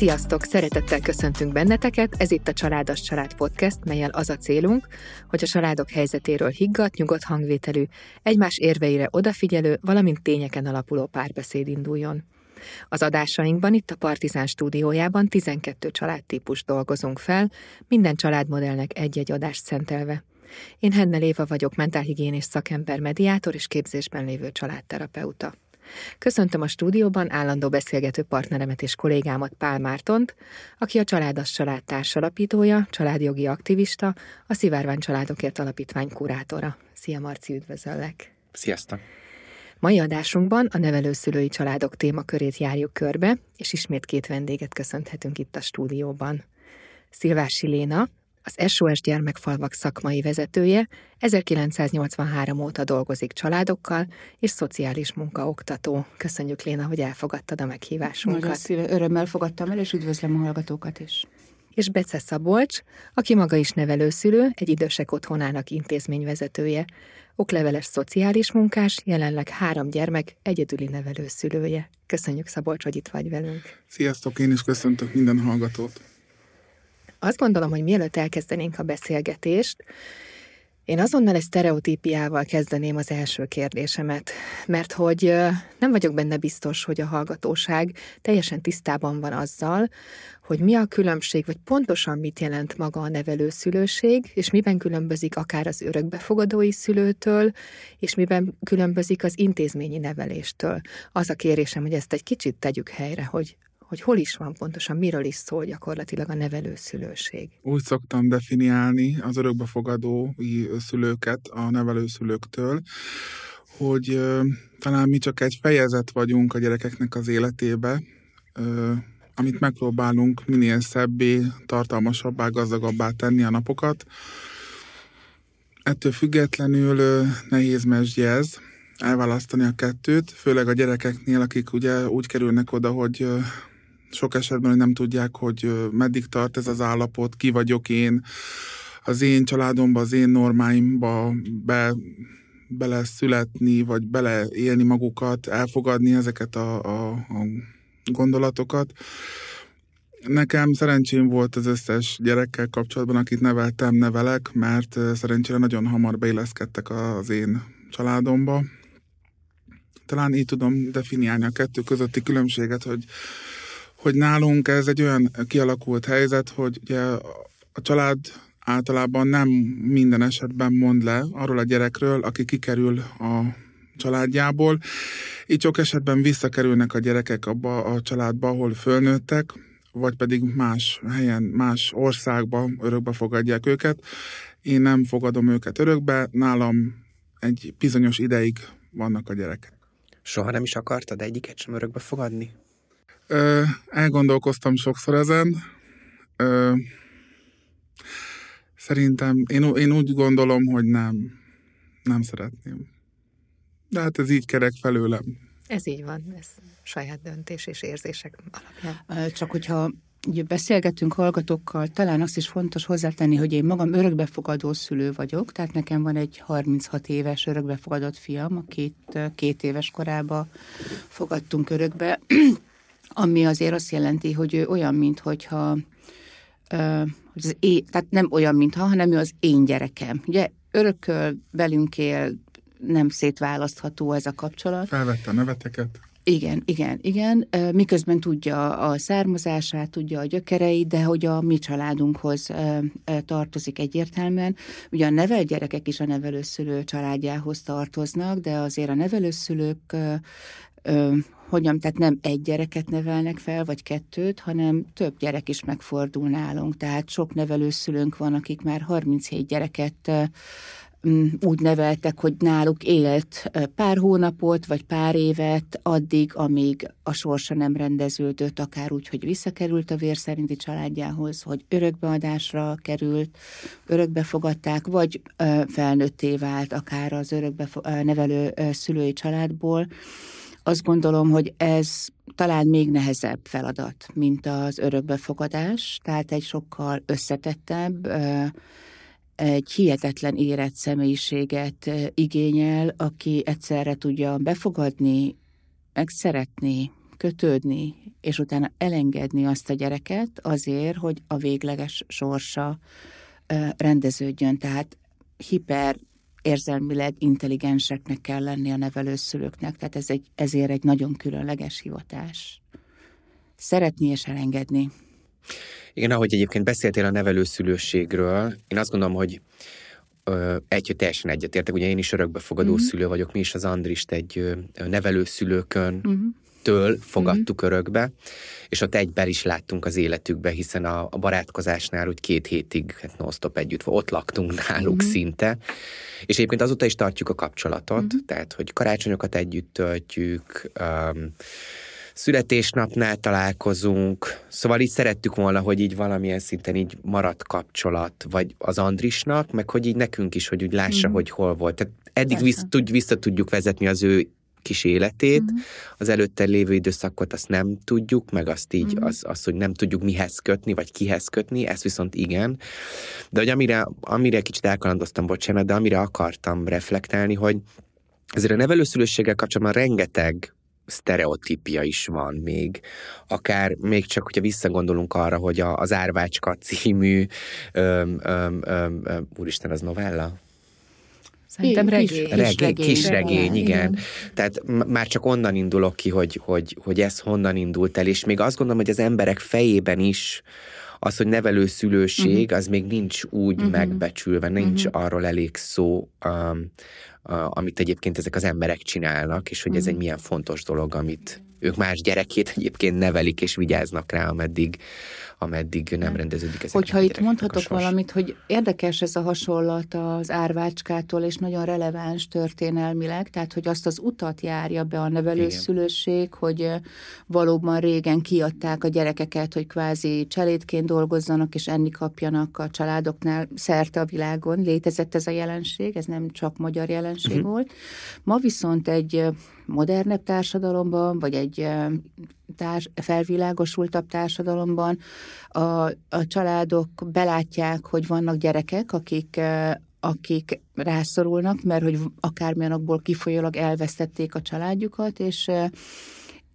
Sziasztok! Szeretettel köszöntünk benneteket, ez itt a Családos Család Podcast, melyel az a célunk, hogy a családok helyzetéről higgadt, nyugodt hangvételű, egymás érveire odafigyelő, valamint tényeken alapuló párbeszéd induljon. Az adásainkban itt a Partizán stúdiójában 12 családtípus dolgozunk fel, minden családmodellnek egy-egy adást szentelve. Én Hednel Éva vagyok, mentálhigiénés szakember, mediátor és képzésben lévő családterapeuta. Köszöntöm a stúdióban állandó beszélgető partneremet és kollégámat Pál Mártont, aki a Családas Család társalapítója, családjogi aktivista, a Szivárvány Családokért Alapítvány kurátora. Szia Marci, üdvözöllek! Sziasztok! Mai adásunkban a nevelőszülői családok témakörét járjuk körbe, és ismét két vendéget köszönhetünk itt a stúdióban. Szilvási Léna, az SOS gyermekfalvak szakmai vezetője 1983 óta dolgozik családokkal és szociális munkaoktató. Köszönjük Léna, hogy elfogadtad a meghívásunkat. Nagyon szíve, örömmel fogadtam el, és üdvözlöm a hallgatókat is. És Bece Szabolcs, aki maga is nevelőszülő, egy idősek otthonának intézményvezetője, okleveles szociális munkás, jelenleg három gyermek egyedüli nevelőszülője. Köszönjük Szabolcs, hogy itt vagy velünk. Sziasztok, én is köszöntök minden hallgatót. Azt gondolom, hogy mielőtt elkezdenénk a beszélgetést, én azonnal egy sztereotípiával kezdeném az első kérdésemet, mert hogy nem vagyok benne biztos, hogy a hallgatóság teljesen tisztában van azzal, hogy mi a különbség, vagy pontosan mit jelent maga a nevelőszülőség, és miben különbözik akár az örökbefogadói szülőtől, és miben különbözik az intézményi neveléstől. Az a kérésem, hogy ezt egy kicsit tegyük helyre, hogy hogy hol is van pontosan, miről is szól gyakorlatilag a nevelőszülőség. Úgy szoktam definiálni az örökbefogadói szülőket a nevelőszülőktől, hogy talán mi csak egy fejezet vagyunk a gyerekeknek az életébe, amit megpróbálunk minél szebbé, tartalmasabbá, gazdagabbá tenni a napokat. Ettől függetlenül nehéz mesdje ez, elválasztani a kettőt, főleg a gyerekeknél, akik ugye úgy kerülnek oda, hogy sok esetben, hogy nem tudják, hogy meddig tart ez az állapot, ki vagyok én, az én családomba, az én normáimba be, bele születni, vagy beleélni magukat, elfogadni ezeket a, a, a gondolatokat. Nekem szerencsém volt az összes gyerekkel kapcsolatban, akit neveltem, nevelek, mert szerencsére nagyon hamar beilleszkedtek az én családomba. Talán így tudom definiálni a kettő közötti különbséget, hogy hogy nálunk ez egy olyan kialakult helyzet, hogy ugye a család általában nem minden esetben mond le arról a gyerekről, aki kikerül a családjából. Így sok esetben visszakerülnek a gyerekek abba a családba, ahol fölnőttek, vagy pedig más helyen, más országba örökbe fogadják őket. Én nem fogadom őket örökbe, nálam egy bizonyos ideig vannak a gyerekek. Soha nem is akartad egyiket sem örökbe fogadni? Ö, elgondolkoztam sokszor ezen. Ö, szerintem, én, én úgy gondolom, hogy nem, nem szeretném. De hát ez így kerek felőlem. Ez így van, ez saját döntés és érzések alapján. Csak hogyha ugye beszélgetünk hallgatókkal, talán azt is fontos hozzátenni, hogy én magam örökbefogadó szülő vagyok, tehát nekem van egy 36 éves örökbefogadott fiam, akit két éves korába fogadtunk örökbe, ami azért azt jelenti, hogy ő olyan, mintha az én, tehát nem olyan, mintha, hanem ő az én gyerekem. Ugye örököl, velünk él, nem szétválasztható ez a kapcsolat. Felvette a neveteket. Igen, igen, igen. Miközben tudja a származását, tudja a gyökereit, de hogy a mi családunkhoz tartozik egyértelműen. Ugye a nevel gyerekek is a nevelőszülő családjához tartoznak, de azért a nevelőszülők hogyan, tehát nem egy gyereket nevelnek fel, vagy kettőt, hanem több gyerek is megfordul nálunk. Tehát sok nevelőszülőnk van, akik már 37 gyereket mm, úgy neveltek, hogy náluk élt pár hónapot, vagy pár évet, addig, amíg a sorsa nem rendeződött, akár úgy, hogy visszakerült a vér szerinti családjához, hogy örökbeadásra került, örökbefogadták, vagy felnőtté vált akár az örökbe nevelő szülői családból azt gondolom, hogy ez talán még nehezebb feladat, mint az örökbefogadás, tehát egy sokkal összetettebb, egy hihetetlen érett személyiséget igényel, aki egyszerre tudja befogadni, meg szeretni, kötődni, és utána elengedni azt a gyereket azért, hogy a végleges sorsa rendeződjön. Tehát hiper érzelmileg intelligenseknek kell lenni a nevelőszülőknek, tehát ez egy, ezért egy nagyon különleges hivatás. Szeretni és elengedni. Igen, ahogy egyébként beszéltél a nevelőszülőségről, én azt gondolom, hogy egy, hogy teljesen egyetértek, ugye én is örökbefogadó uh-huh. szülő vagyok, mi is az Andrist egy nevelőszülőkön uh-huh től fogadtuk mm-hmm. örökbe, és ott egyben is láttunk az életükbe, hiszen a, a barátkozásnál úgy két hétig hát non-stop együtt, ott laktunk náluk mm-hmm. szinte, és egyébként azóta is tartjuk a kapcsolatot, mm-hmm. tehát, hogy karácsonyokat együtt töltjük, um, születésnapnál találkozunk, szóval így szerettük volna, hogy így valamilyen szinten így maradt kapcsolat, vagy az Andrisnak, meg hogy így nekünk is, hogy úgy lássa, mm. hogy hol volt. Tehát eddig vissza, tud, vissza tudjuk vezetni az ő kis életét, mm. az előtte lévő időszakot azt nem tudjuk, meg azt így, mm. az, az, hogy nem tudjuk mihez kötni, vagy kihez kötni, ezt viszont igen. De hogy amire, amire kicsit elkalandoztam, bocsánat, de amire akartam reflektálni, hogy ezért a nevelőszülőséggel kapcsolatban rengeteg sztereotípia is van még. Akár még csak, hogyha visszagondolunk arra, hogy a, az Árvácska című, öm, öm, öm, öm, úristen, az novella? Szerintem regény. Kis, regény, regény, kis regény, igen. igen. Tehát már csak onnan indulok ki, hogy, hogy, hogy ez honnan indult el, és még azt gondolom, hogy az emberek fejében is az, hogy nevelőszülőség, uh-huh. az még nincs úgy uh-huh. megbecsülve, nincs uh-huh. arról elég szó, um, uh, amit egyébként ezek az emberek csinálnak, és hogy uh-huh. ez egy milyen fontos dolog, amit ők más gyerekét egyébként nevelik és vigyáznak rá, ameddig, ameddig nem rendeződik ez. Hogyha itt mondhatok valamit, hogy érdekes ez a hasonlat az árvácskától, és nagyon releváns történelmileg, tehát hogy azt az utat járja be a nevelőszülőség, hogy valóban régen kiadták a gyerekeket, hogy kvázi cselédként dolgozzanak, és enni kapjanak a családoknál szerte a világon. Létezett ez a jelenség, ez nem csak magyar jelenség uh-huh. volt. Ma viszont egy modernebb társadalomban, vagy egy társ, felvilágosultabb társadalomban. A, a családok belátják, hogy vannak gyerekek, akik akik rászorulnak, mert hogy akármilyenokból kifolyólag elvesztették a családjukat, és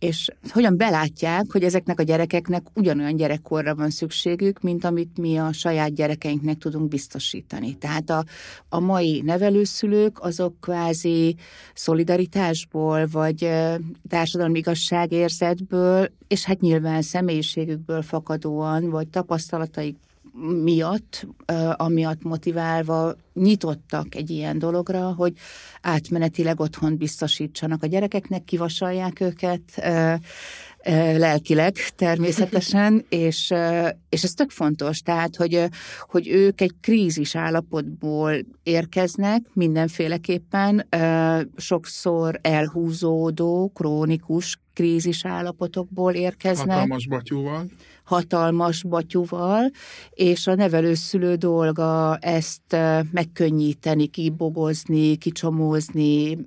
és hogyan belátják, hogy ezeknek a gyerekeknek ugyanolyan gyerekkorra van szükségük, mint amit mi a saját gyerekeinknek tudunk biztosítani. Tehát a, a mai nevelőszülők azok kvázi szolidaritásból, vagy társadalmi igazságérzetből, és hát nyilván személyiségükből fakadóan, vagy tapasztalataik miatt, amiatt motiválva nyitottak egy ilyen dologra, hogy átmenetileg otthon biztosítsanak a gyerekeknek, kivasalják őket, lelkileg természetesen, és, és ez tök fontos, tehát, hogy, hogy ők egy krízis állapotból érkeznek mindenféleképpen, sokszor elhúzódó, krónikus krízis állapotokból érkeznek. Hatalmas batyúval hatalmas batyuval, és a nevelőszülő dolga ezt megkönnyíteni, kibogozni, kicsomózni,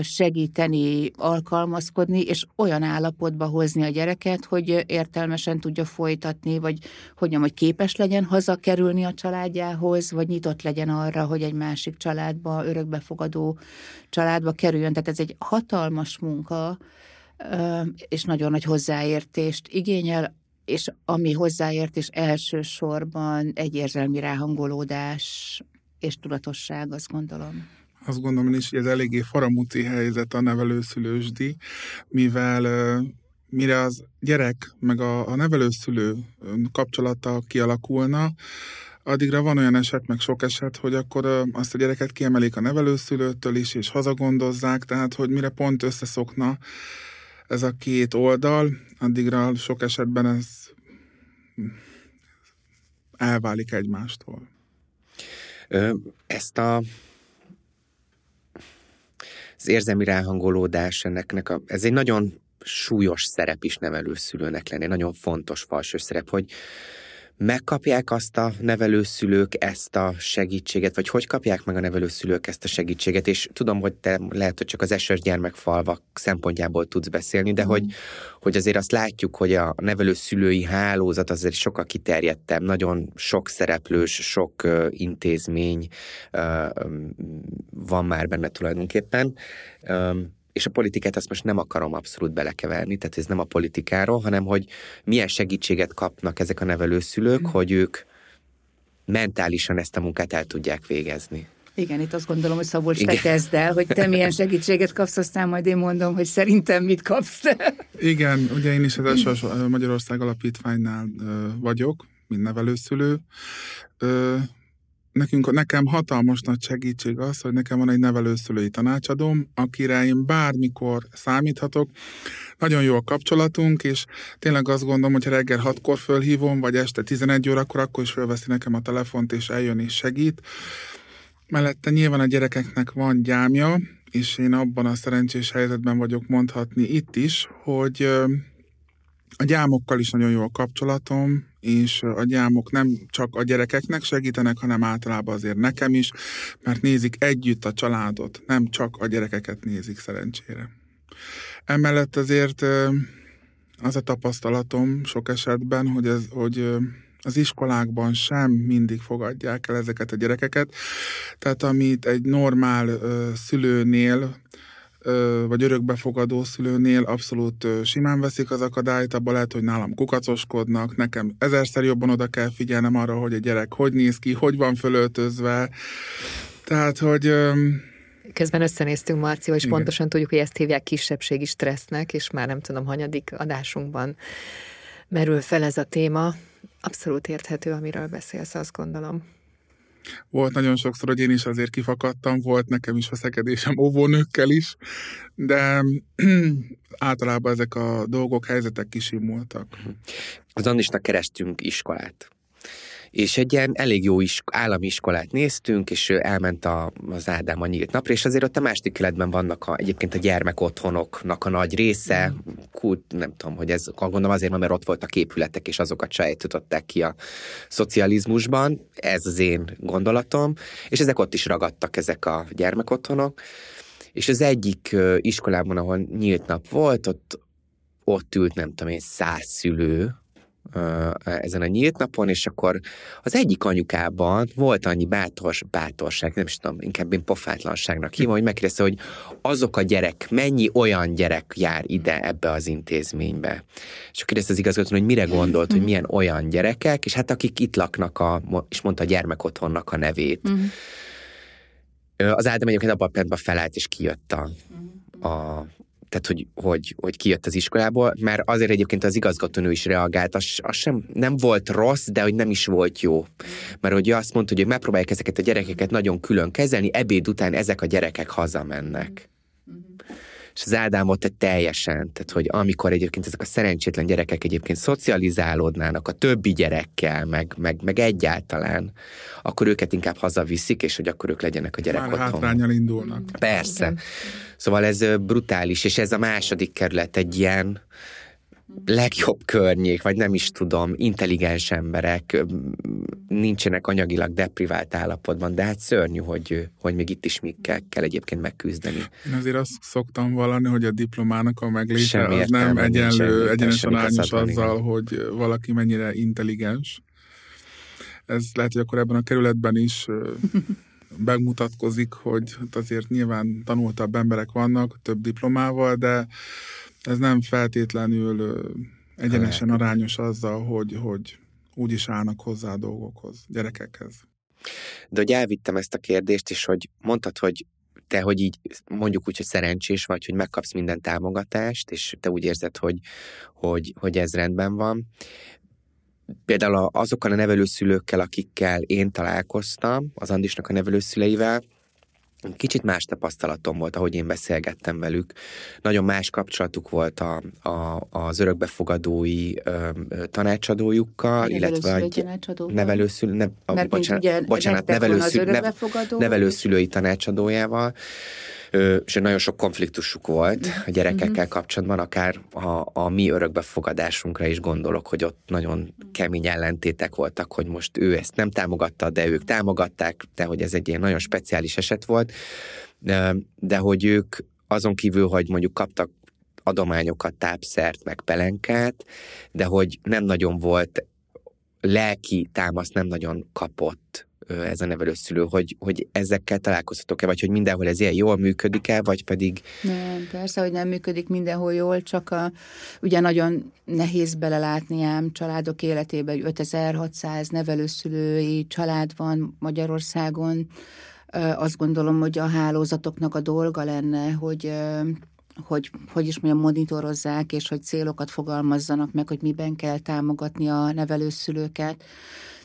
segíteni, alkalmazkodni, és olyan állapotba hozni a gyereket, hogy értelmesen tudja folytatni, vagy hogyan, hogy képes legyen hazakerülni a családjához, vagy nyitott legyen arra, hogy egy másik családba, örökbefogadó családba kerüljön. Tehát ez egy hatalmas munka, és nagyon nagy hozzáértést igényel, és ami hozzáért, és elsősorban egy érzelmi ráhangolódás és tudatosság, azt gondolom. Azt gondolom is, hogy ez eléggé faramúci helyzet a nevelőszülősdi, mivel mire az gyerek meg a, a nevelőszülő kapcsolata kialakulna, addigra van olyan eset, meg sok eset, hogy akkor azt a gyereket kiemelik a nevelőszülőtől is, és hazagondozzák, tehát hogy mire pont összeszokna ez a két oldal, addigra sok esetben ez elválik egymástól. Ezt a az érzelmi ráhangolódás ennek, a, ez egy nagyon súlyos szerep is nevelőszülőnek lenni, nagyon fontos falsos szerep, hogy megkapják azt a nevelőszülők ezt a segítséget, vagy hogy kapják meg a nevelőszülők ezt a segítséget, és tudom, hogy te lehet, hogy csak az eses gyermekfalvak szempontjából tudsz beszélni, de mm. hogy, hogy azért azt látjuk, hogy a nevelőszülői hálózat azért sokkal kiterjedtebb, nagyon sok szereplős, sok uh, intézmény uh, van már benne tulajdonképpen. Um, és a politikát azt most nem akarom abszolút belekeverni, tehát ez nem a politikáról, hanem hogy milyen segítséget kapnak ezek a nevelőszülők, mm. hogy ők mentálisan ezt a munkát el tudják végezni. Igen, itt azt gondolom, hogy Szabolcs, te kezd el, hogy te milyen segítséget kapsz, aztán majd én mondom, hogy szerintem mit kapsz te. Igen, ugye én is az Magyarország Alapítványnál vagyok, mint nevelőszülő. Nekünk, nekem hatalmas nagy segítség az, hogy nekem van egy nevelőszülői tanácsadóm, akire én bármikor számíthatok. Nagyon jó a kapcsolatunk, és tényleg azt gondolom, hogy reggel hatkor fölhívom, vagy este 11 órakor, akkor is fölveszi nekem a telefont, és eljön és segít. Mellette nyilván a gyerekeknek van gyámja, és én abban a szerencsés helyzetben vagyok mondhatni itt is, hogy a gyámokkal is nagyon jó a kapcsolatom, és a gyámok nem csak a gyerekeknek segítenek, hanem általában azért nekem is, mert nézik együtt a családot, nem csak a gyerekeket nézik szerencsére. Emellett azért az a tapasztalatom sok esetben, hogy, ez, hogy az iskolákban sem mindig fogadják el ezeket a gyerekeket. Tehát amit egy normál szülőnél vagy örökbefogadó szülőnél abszolút simán veszik az akadályt, abban lehet, hogy nálam kukacoskodnak, nekem ezerszer jobban oda kell figyelnem arra, hogy a gyerek hogy néz ki, hogy van fölöltözve. Tehát, hogy Közben összenéztünk Marció, és Igen. pontosan tudjuk, hogy ezt hívják kisebbségi stressznek, és már nem tudom, hanyadik adásunkban merül fel ez a téma. Abszolút érthető, amiről beszélsz, azt gondolom. Volt nagyon sokszor, hogy én is azért kifakadtam, volt nekem is veszekedésem óvónőkkel is, de általában ezek a dolgok, helyzetek kisimultak. Az Andisnak kerestünk iskolát és egy ilyen elég jó is, állami iskolát néztünk, és elment a, az Ádám a nyílt napra, és azért ott a másik keletben vannak a, egyébként a gyermekotthonoknak a nagy része, mm. kult, nem tudom, hogy ez, gondolom azért, mert ott voltak épületek, és azokat sajátították ki a szocializmusban, ez az én gondolatom, és ezek ott is ragadtak, ezek a gyermekotthonok, és az egyik iskolában, ahol nyílt nap volt, ott ott ült, nem tudom én, száz szülő, ezen a nyílt napon, és akkor az egyik anyukában volt annyi bátors, bátorság, nem is tudom, inkább én pofátlanságnak hívom, hogy megkérdezte, hogy azok a gyerek, mennyi olyan gyerek jár ide ebbe az intézménybe. És akkor kérdezte az igazgató, hogy mire gondolt, hogy milyen olyan gyerekek, és hát akik itt laknak, a, és mondta a gyermekotthonnak a nevét. Uh-huh. Az Ádám egyébként abban a pillanatban felállt, és kijött a, a tehát hogy, hogy, hogy kijött az iskolából, mert azért egyébként az igazgatónő is reagált, az, az sem nem volt rossz, de hogy nem is volt jó. Mert hogy azt mondta, hogy megpróbálják ezeket a gyerekeket nagyon külön kezelni, ebéd után ezek a gyerekek hazamennek és az Ádámot teljesen, tehát hogy amikor egyébként ezek a szerencsétlen gyerekek egyébként szocializálódnának a többi gyerekkel, meg, meg, meg egyáltalán, akkor őket inkább hazaviszik, és hogy akkor ők legyenek a gyerek Már otthon. hátrányal indulnak. Persze. Igen. Szóval ez brutális, és ez a második kerület egy ilyen, legjobb környék, vagy nem is tudom, intelligens emberek nincsenek anyagilag deprivált állapotban, de hát szörnyű, hogy, hogy még itt is még kell, kell egyébként megküzdeni. Én azért azt szoktam vallani, hogy a diplomának a megléte az nem egyenlő, egyenesen arányos azzal, hogy valaki mennyire intelligens. Ez lehet, hogy akkor ebben a kerületben is megmutatkozik, hogy azért nyilván tanultabb emberek vannak, több diplomával, de ez nem feltétlenül egyenesen arányos azzal, hogy, hogy úgy is állnak hozzá a dolgokhoz, gyerekekhez. De hogy elvittem ezt a kérdést is, hogy mondtad, hogy te, hogy így mondjuk úgy, hogy szerencsés vagy, hogy megkapsz minden támogatást, és te úgy érzed, hogy, hogy, hogy ez rendben van. Például azokkal a nevelőszülőkkel, akikkel én találkoztam, az Andisnak a nevelőszüleivel, Kicsit más tapasztalatom volt, ahogy én beszélgettem velük. Nagyon más kapcsolatuk volt a, a, az örökbefogadói ö, tanácsadójukkal, illetve egy nevelőszülő, ne, a, bocsánat, ugye, bocsánat nevelőszülő, ne, nevelőszülői tanácsadójával és nagyon sok konfliktusuk volt a gyerekekkel mhm. kapcsolatban, akár a, a mi örökbefogadásunkra is gondolok, hogy ott nagyon kemény ellentétek voltak, hogy most ő ezt nem támogatta, de ők támogatták, de hogy ez egy ilyen nagyon speciális eset volt, de, de hogy ők azon kívül, hogy mondjuk kaptak adományokat, tápszert, meg pelenkát, de hogy nem nagyon volt lelki támaszt nem nagyon kapott ez a nevelőszülő, hogy, hogy ezekkel találkozhatok-e, vagy hogy mindenhol ez ilyen jól működik-e, vagy pedig... Nem, persze, hogy nem működik mindenhol jól, csak a, ugye nagyon nehéz belelátni ám családok életébe, hogy 5600 nevelőszülői család van Magyarországon, azt gondolom, hogy a hálózatoknak a dolga lenne, hogy hogy, hogy is mondjam, monitorozzák, és hogy célokat fogalmazzanak meg, hogy miben kell támogatni a nevelőszülőket.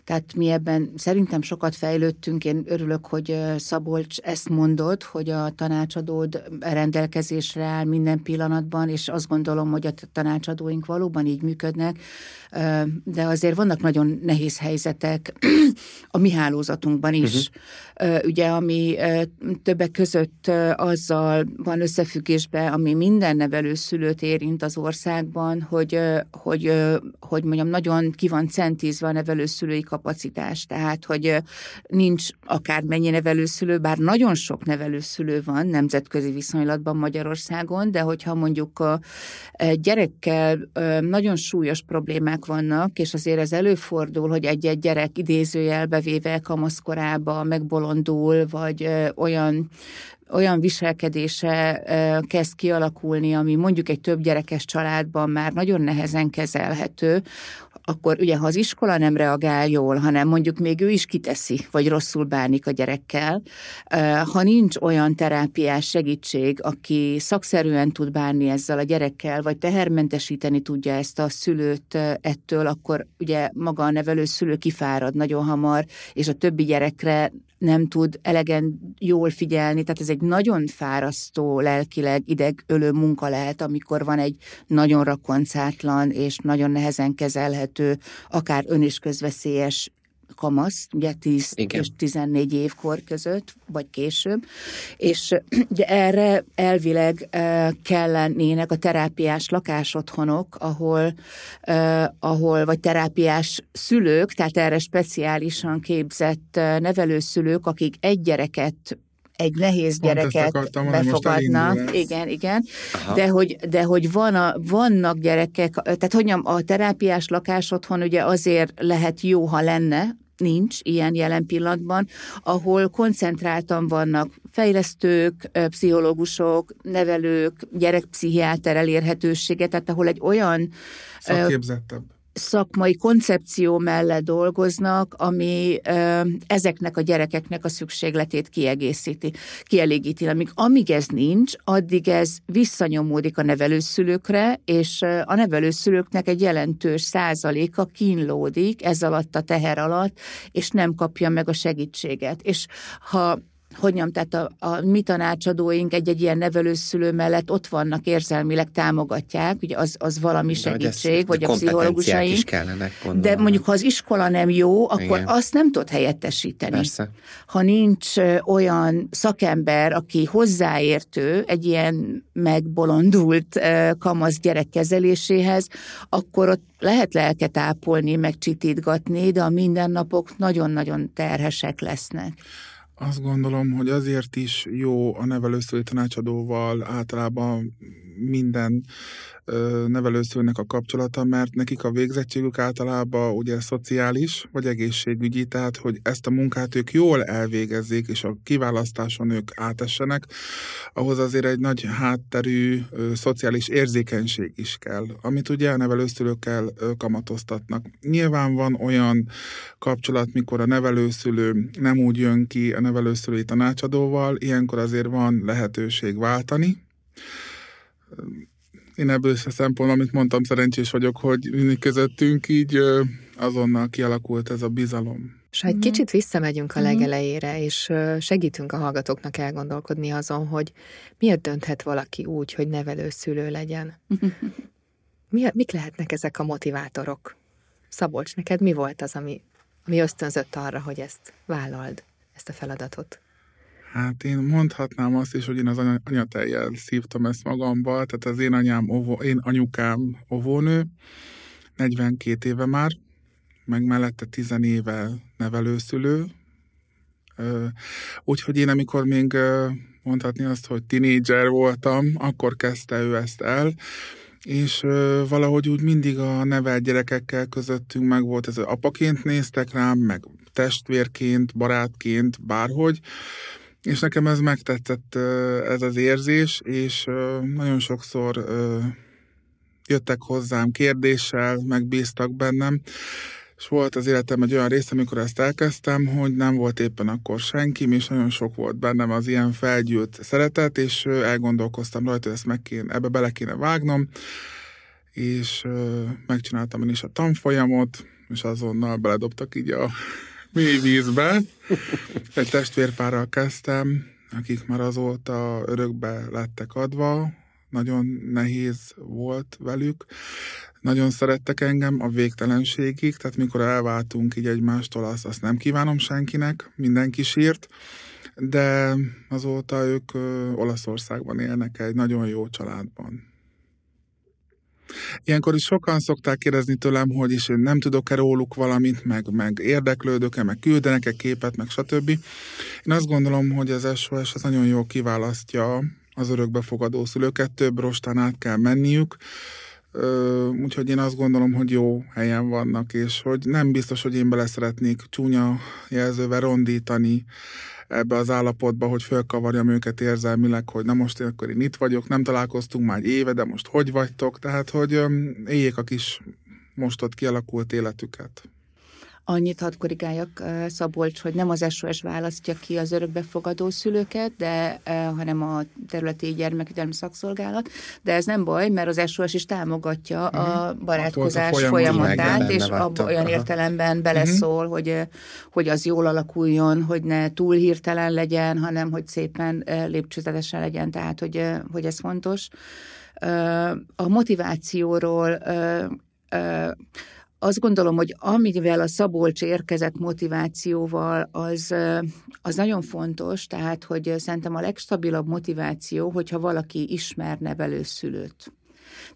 Tehát mi ebben szerintem sokat fejlődtünk, én örülök, hogy Szabolcs ezt mondott, hogy a tanácsadód rendelkezésre áll minden pillanatban, és azt gondolom, hogy a tanácsadóink valóban így működnek, de azért vannak nagyon nehéz helyzetek a mi hálózatunkban is. Uh-huh. Ugye, ami többek között azzal van összefüggésben, ami minden nevelőszülőt érint az országban, hogy, hogy, hogy mondjam, nagyon ki van centízve a nevelőszülői kapacitás, tehát, hogy nincs akármennyi nevelőszülő, bár nagyon sok nevelőszülő van nemzetközi viszonylatban Magyarországon, de hogyha mondjuk a gyerekkel nagyon súlyos problémák vannak, és azért ez előfordul, hogy egy-egy gyerek idézőjelbe véve kamaszkorába megbolondul, vagy olyan olyan viselkedése kezd kialakulni, ami mondjuk egy több gyerekes családban már nagyon nehezen kezelhető, akkor ugye ha az iskola nem reagál jól, hanem mondjuk még ő is kiteszi, vagy rosszul bánik a gyerekkel, ha nincs olyan terápiás segítség, aki szakszerűen tud bánni ezzel a gyerekkel, vagy tehermentesíteni tudja ezt a szülőt ettől, akkor ugye maga a nevelő szülő kifárad nagyon hamar, és a többi gyerekre nem tud elegen jól figyelni, tehát ez egy nagyon fárasztó, lelkileg idegölő munka lehet, amikor van egy nagyon rakoncátlan és nagyon nehezen kezelhető, akár ön is közveszélyes kamasz, ugye 10 Igen. és 14 évkor között, vagy később, és ugye erre elvileg kellenének a terápiás lakásotthonok, ahol, ahol, vagy terápiás szülők, tehát erre speciálisan képzett nevelőszülők, akik egy gyereket egy nehéz gyereket akartam, befogadnak. Igen, igen. De hogy, de hogy van a, vannak gyerekek, tehát hogy a terápiás lakás otthon ugye azért lehet jó, ha lenne, nincs ilyen jelen pillanatban, ahol koncentráltan vannak fejlesztők, pszichológusok, nevelők, gyerekpszichiáter elérhetősége, tehát ahol egy olyan szakképzettebb szakmai koncepció mellett dolgoznak, ami ezeknek a gyerekeknek a szükségletét kiegészíti, kielégíti. Amíg, amíg ez nincs, addig ez visszanyomódik a nevelőszülőkre, és a nevelőszülőknek egy jelentős százaléka kínlódik ez alatt a teher alatt, és nem kapja meg a segítséget. És ha hogy mondjam, tehát a, a mi tanácsadóink egy-egy ilyen nevelőszülő mellett ott vannak érzelmileg támogatják, ugye az, az valami segítség, de vagy a pszichológusaink. Is kellene, de mondjuk, ha az iskola nem jó, akkor Igen. azt nem tud helyettesíteni. Persze. Ha nincs olyan szakember, aki hozzáértő egy ilyen megbolondult kamasz gyerek kezeléséhez, akkor ott lehet lelket ápolni, meg csitítgatni, de a mindennapok nagyon-nagyon terhesek lesznek. Azt gondolom, hogy azért is jó a nevelőszülő tanácsadóval általában minden nevelőszülőnek a kapcsolata, mert nekik a végzettségük általában ugye szociális vagy egészségügyi, tehát hogy ezt a munkát ők jól elvégezzék, és a kiválasztáson ők átessenek, ahhoz azért egy nagy hátterű szociális érzékenység is kell, amit ugye a nevelőszülőkkel kamatoztatnak. Nyilván van olyan kapcsolat, mikor a nevelőszülő nem úgy jön ki a nevelőszülői tanácsadóval, ilyenkor azért van lehetőség váltani, én ebből a szempontból, amit mondtam, szerencsés vagyok, hogy mi közöttünk így azonnal kialakult ez a bizalom. És ha egy uh-huh. kicsit visszamegyünk a mhm. legelejére, és segítünk a hallgatóknak elgondolkodni azon, hogy miért dönthet valaki úgy, hogy nevelőszülő legyen. Mi, mik lehetnek ezek a motivátorok? Szabolcs, neked mi volt az, ami, ami ösztönzött arra, hogy ezt vállald, ezt a feladatot? Hát én mondhatnám azt is, hogy én az anyateljel szívtam ezt magamba, tehát az én anyám, ovo, én anyukám ovónő, 42 éve már, meg mellette 10 éve nevelőszülő, úgyhogy én amikor még mondhatni azt, hogy tinédzser voltam, akkor kezdte ő ezt el, és valahogy úgy mindig a nevelt gyerekekkel közöttünk meg volt ez, apaként néztek rám, meg testvérként, barátként, bárhogy. És nekem ez megtetszett ez az érzés, és nagyon sokszor jöttek hozzám kérdéssel, megbíztak bennem, és volt az életem egy olyan része, amikor ezt elkezdtem, hogy nem volt éppen akkor senki, és nagyon sok volt bennem az ilyen felgyűlt szeretet, és elgondolkoztam rajta, hogy ezt meg kéne, ebbe bele kéne vágnom, és megcsináltam én is a tanfolyamot, és azonnal beledobtak így a mély vízbe. Egy testvérpárral kezdtem, akik már azóta örökbe lettek adva, nagyon nehéz volt velük, nagyon szerettek engem a végtelenségig, tehát mikor elváltunk így egymástól, azt, azt nem kívánom senkinek, mindenki sírt, de azóta ők Olaszországban élnek egy nagyon jó családban. Ilyenkor is sokan szokták kérdezni tőlem, hogy is én nem tudok-e róluk valamit, meg, meg érdeklődök-e, meg küldenek-e képet, meg stb. Én azt gondolom, hogy az SOS az nagyon jól kiválasztja az örökbefogadó szülőket, több rostán át kell menniük, úgyhogy én azt gondolom, hogy jó helyen vannak, és hogy nem biztos, hogy én bele szeretnék csúnya jelzővel rondítani ebbe az állapotba, hogy fölkavarjam őket érzelmileg, hogy na most én akkor én itt vagyok, nem találkoztunk már egy éve, de most hogy vagytok, tehát hogy éljék a kis most ott kialakult életüket. Annyit hadd korrigáljak, Szabolcs, hogy nem az SOS választja ki az örökbefogadó szülőket, de, hanem a területi gyermekvédelmi szakszolgálat, de ez nem baj, mert az SOS is támogatja uh-huh. a mhm. barátkozás a folyamatát, és abban olyan értelemben beleszól, uh-huh. hogy, hogy az jól alakuljon, hogy ne túl hirtelen legyen, hanem hogy szépen lépcsőzetesen legyen, tehát hogy, hogy ez fontos. A motivációról azt gondolom, hogy amivel a Szabolcs érkezett motivációval, az, az nagyon fontos, tehát, hogy szerintem a legstabilabb motiváció, hogyha valaki ismer nevelőszülőt.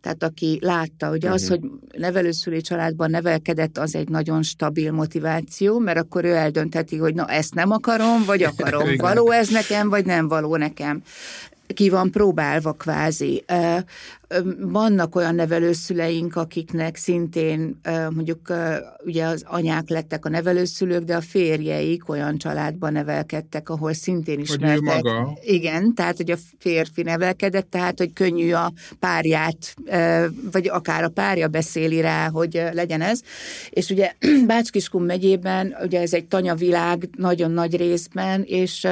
Tehát aki látta, hogy az, mhm. hogy nevelőszülő családban nevelkedett, az egy nagyon stabil motiváció, mert akkor ő eldöntheti, hogy na ezt nem akarom, vagy akarom. Való ez nekem, vagy nem való nekem ki van próbálva kvázi. Vannak olyan nevelőszüleink, akiknek szintén mondjuk ugye az anyák lettek a nevelőszülők, de a férjeik olyan családban nevelkedtek, ahol szintén ismertek. Hogy maga. Igen, tehát hogy a férfi nevelkedett, tehát hogy könnyű a párját, vagy akár a párja beszéli rá, hogy legyen ez. És ugye Bácskiskun megyében, ugye ez egy tanyavilág nagyon nagy részben, és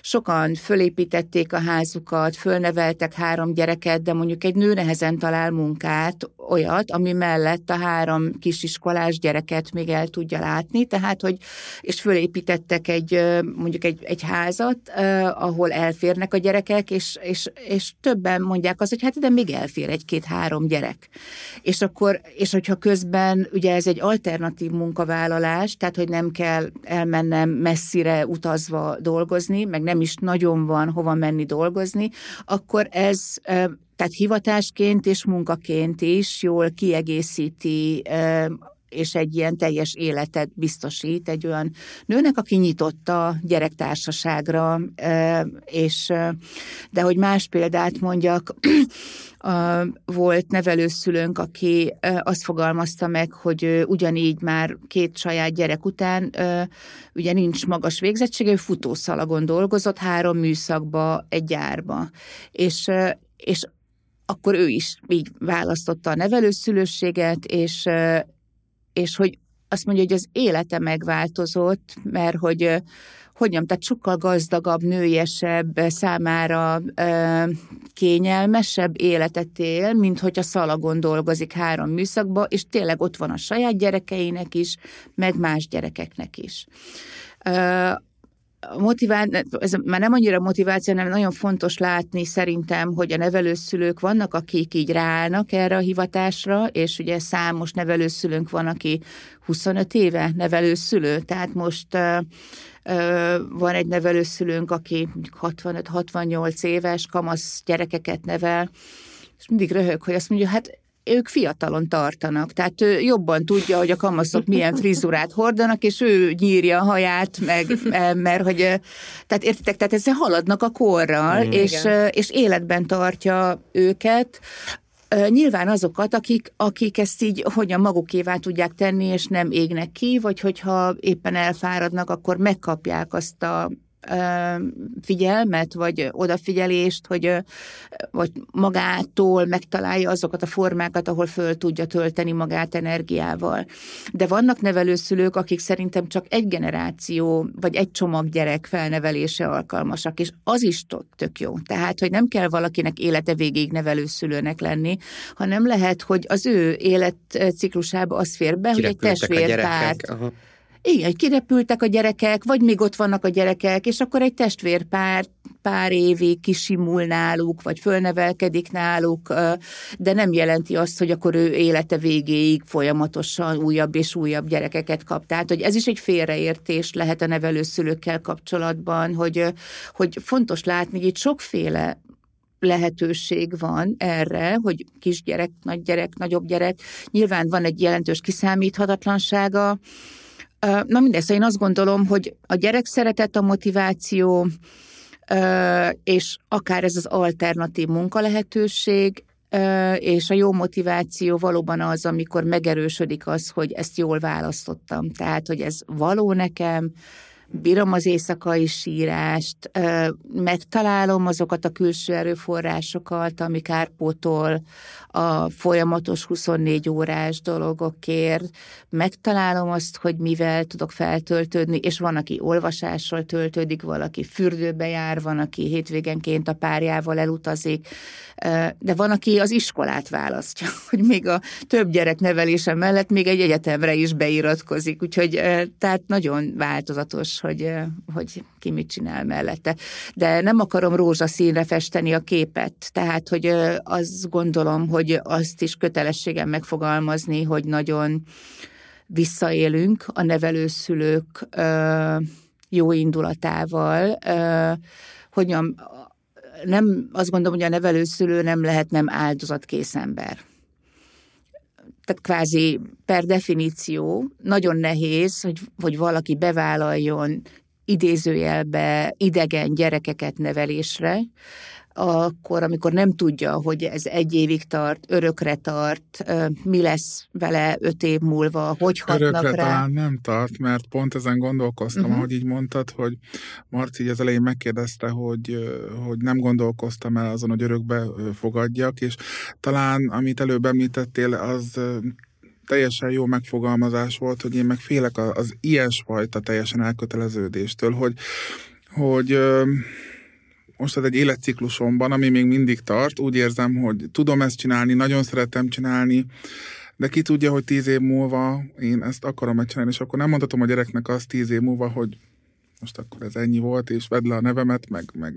sokan fölépítették a házukat, fölneveltek három gyereket, de mondjuk egy nőnek nehezen talál munkát, olyat, ami mellett a három kisiskolás gyereket még el tudja látni, tehát, hogy, és fölépítettek egy, mondjuk egy, egy házat, ahol elférnek a gyerekek, és, és, és többen mondják azt, hogy hát de még elfér egy-két-három gyerek. És akkor, és hogyha közben, ugye ez egy alternatív munkavállalás, tehát, hogy nem kell elmennem messzire utazva dolgozni, meg nem is nagyon van hova menni dolgozni, akkor ez tehát hivatásként és munkaként is jól kiegészíti és egy ilyen teljes életet biztosít egy olyan nőnek, aki nyitott a gyerektársaságra, és de hogy más példát mondjak, volt nevelőszülőnk, aki azt fogalmazta meg, hogy ugyanígy már két saját gyerek után ugye nincs magas végzettsége, ő futószalagon dolgozott, három műszakba, egy gyárba. És, és akkor ő is így választotta a nevelőszülőséget, és, és hogy azt mondja, hogy az élete megváltozott, mert hogy hogy mondjam, tehát sokkal gazdagabb, nőiesebb, számára ö, kényelmesebb életet él, mint hogy a szalagon dolgozik három műszakba, és tényleg ott van a saját gyerekeinek is, meg más gyerekeknek is. Ö, motivál, ez már nem annyira motiváció, hanem nagyon fontos látni szerintem, hogy a nevelőszülők vannak, akik így ráállnak erre a hivatásra, és ugye számos nevelőszülőnk van, aki 25 éve nevelőszülő, tehát most van egy nevelőszülőnk, aki 65-68 éves, kamasz gyerekeket nevel, és mindig röhög, hogy azt mondja, hát ők fiatalon tartanak, tehát ő jobban tudja, hogy a kamaszok milyen frizurát hordanak, és ő nyírja a haját, meg, e, mert hogy, tehát értitek, tehát ezzel haladnak a korral, mm, és, és életben tartja őket, Nyilván azokat, akik, akik ezt így hogyan magukévá tudják tenni, és nem égnek ki, vagy hogyha éppen elfáradnak, akkor megkapják azt a figyelmet, vagy odafigyelést, hogy vagy magától megtalálja azokat a formákat, ahol föl tudja tölteni magát energiával. De vannak nevelőszülők, akik szerintem csak egy generáció, vagy egy csomag gyerek felnevelése alkalmasak, és az is tök jó. Tehát, hogy nem kell valakinek élete végéig nevelőszülőnek lenni, hanem lehet, hogy az ő életciklusába az fér be, hogy egy testvérpárt igen, kirepültek a gyerekek, vagy még ott vannak a gyerekek, és akkor egy testvérpár pár évig kisimul náluk, vagy fölnevelkedik náluk, de nem jelenti azt, hogy akkor ő élete végéig folyamatosan újabb és újabb gyerekeket kap. Tehát, hogy ez is egy félreértés lehet a nevelőszülőkkel kapcsolatban, hogy, hogy fontos látni, hogy itt sokféle lehetőség van erre, hogy kisgyerek, nagygyerek, nagyobb gyerek. Nyilván van egy jelentős kiszámíthatatlansága, Na mindezt, szóval én azt gondolom, hogy a gyerek szeretet, a motiváció, és akár ez az alternatív munkalehetőség, és a jó motiváció valóban az, amikor megerősödik az, hogy ezt jól választottam. Tehát, hogy ez való nekem, bírom az éjszakai sírást, megtalálom azokat a külső erőforrásokat, ami kárpótol a folyamatos 24 órás dologokért, megtalálom azt, hogy mivel tudok feltöltődni, és van, aki olvasással töltődik, valaki fürdőbe jár, van, aki hétvégenként a párjával elutazik, de van, aki az iskolát választja, hogy még a több gyerek nevelése mellett még egy egyetemre is beiratkozik, úgyhogy tehát nagyon változatos, hogy, hogy ki mit csinál mellette. De nem akarom rózsaszínre festeni a képet, tehát, hogy azt gondolom, hogy azt is kötelességem megfogalmazni, hogy nagyon visszaélünk a nevelőszülők jó indulatával, hogyan nem, azt gondolom, hogy a nevelőszülő nem lehet nem áldozatkész ember. Tehát kvázi per definíció nagyon nehéz, hogy, hogy valaki bevállaljon idézőjelbe idegen gyerekeket nevelésre, akkor, amikor nem tudja, hogy ez egy évig tart, örökre tart, mi lesz vele öt év múlva, hogy hatnak örökre rá. talán nem tart, mert pont ezen gondolkoztam, uh-huh. ahogy így mondtad, hogy Marci így az elején megkérdezte, hogy, hogy nem gondolkoztam el azon, hogy örökbe fogadjak, és talán, amit előbb említettél, az teljesen jó megfogalmazás volt, hogy én meg félek az ilyesfajta teljesen elköteleződéstől, hogy, hogy most egy életciklusomban, ami még mindig tart, úgy érzem, hogy tudom ezt csinálni, nagyon szeretem csinálni, de ki tudja, hogy tíz év múlva én ezt akarom megcsinálni, és akkor nem mondhatom a gyereknek azt tíz év múlva, hogy most akkor ez ennyi volt, és vedd le a nevemet, meg, meg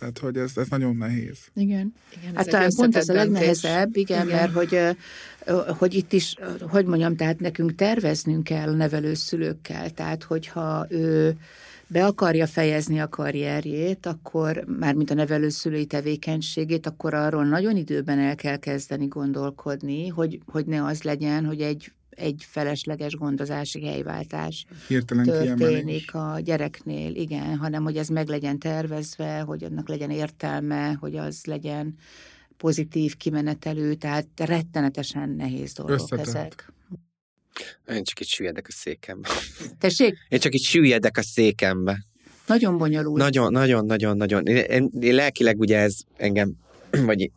tehát, hogy ez, ez nagyon nehéz. Igen. igen hát talán pont ez a legnehezebb, igen, igen, mert hogy, hogy itt is, hogy mondjam, tehát nekünk terveznünk kell a nevelőszülőkkel, tehát hogyha ő be akarja fejezni a karrierjét, akkor már mint a nevelőszülői tevékenységét, akkor arról nagyon időben el kell kezdeni gondolkodni, hogy, hogy ne az legyen, hogy egy egy felesleges gondozási helyváltás Hirtelen történik kiemelés. a gyereknél, igen, hanem hogy ez meg legyen tervezve, hogy annak legyen értelme, hogy az legyen pozitív kimenetelő, tehát rettenetesen nehéz dolgok Összetett. ezek. Én csak itt süllyedek a székembe. Tessék? Én csak itt süllyedek a székembe. Nagyon bonyolult. Nagyon, nagyon, nagyon, nagyon. Én, én, én lelkileg ugye ez engem, vagy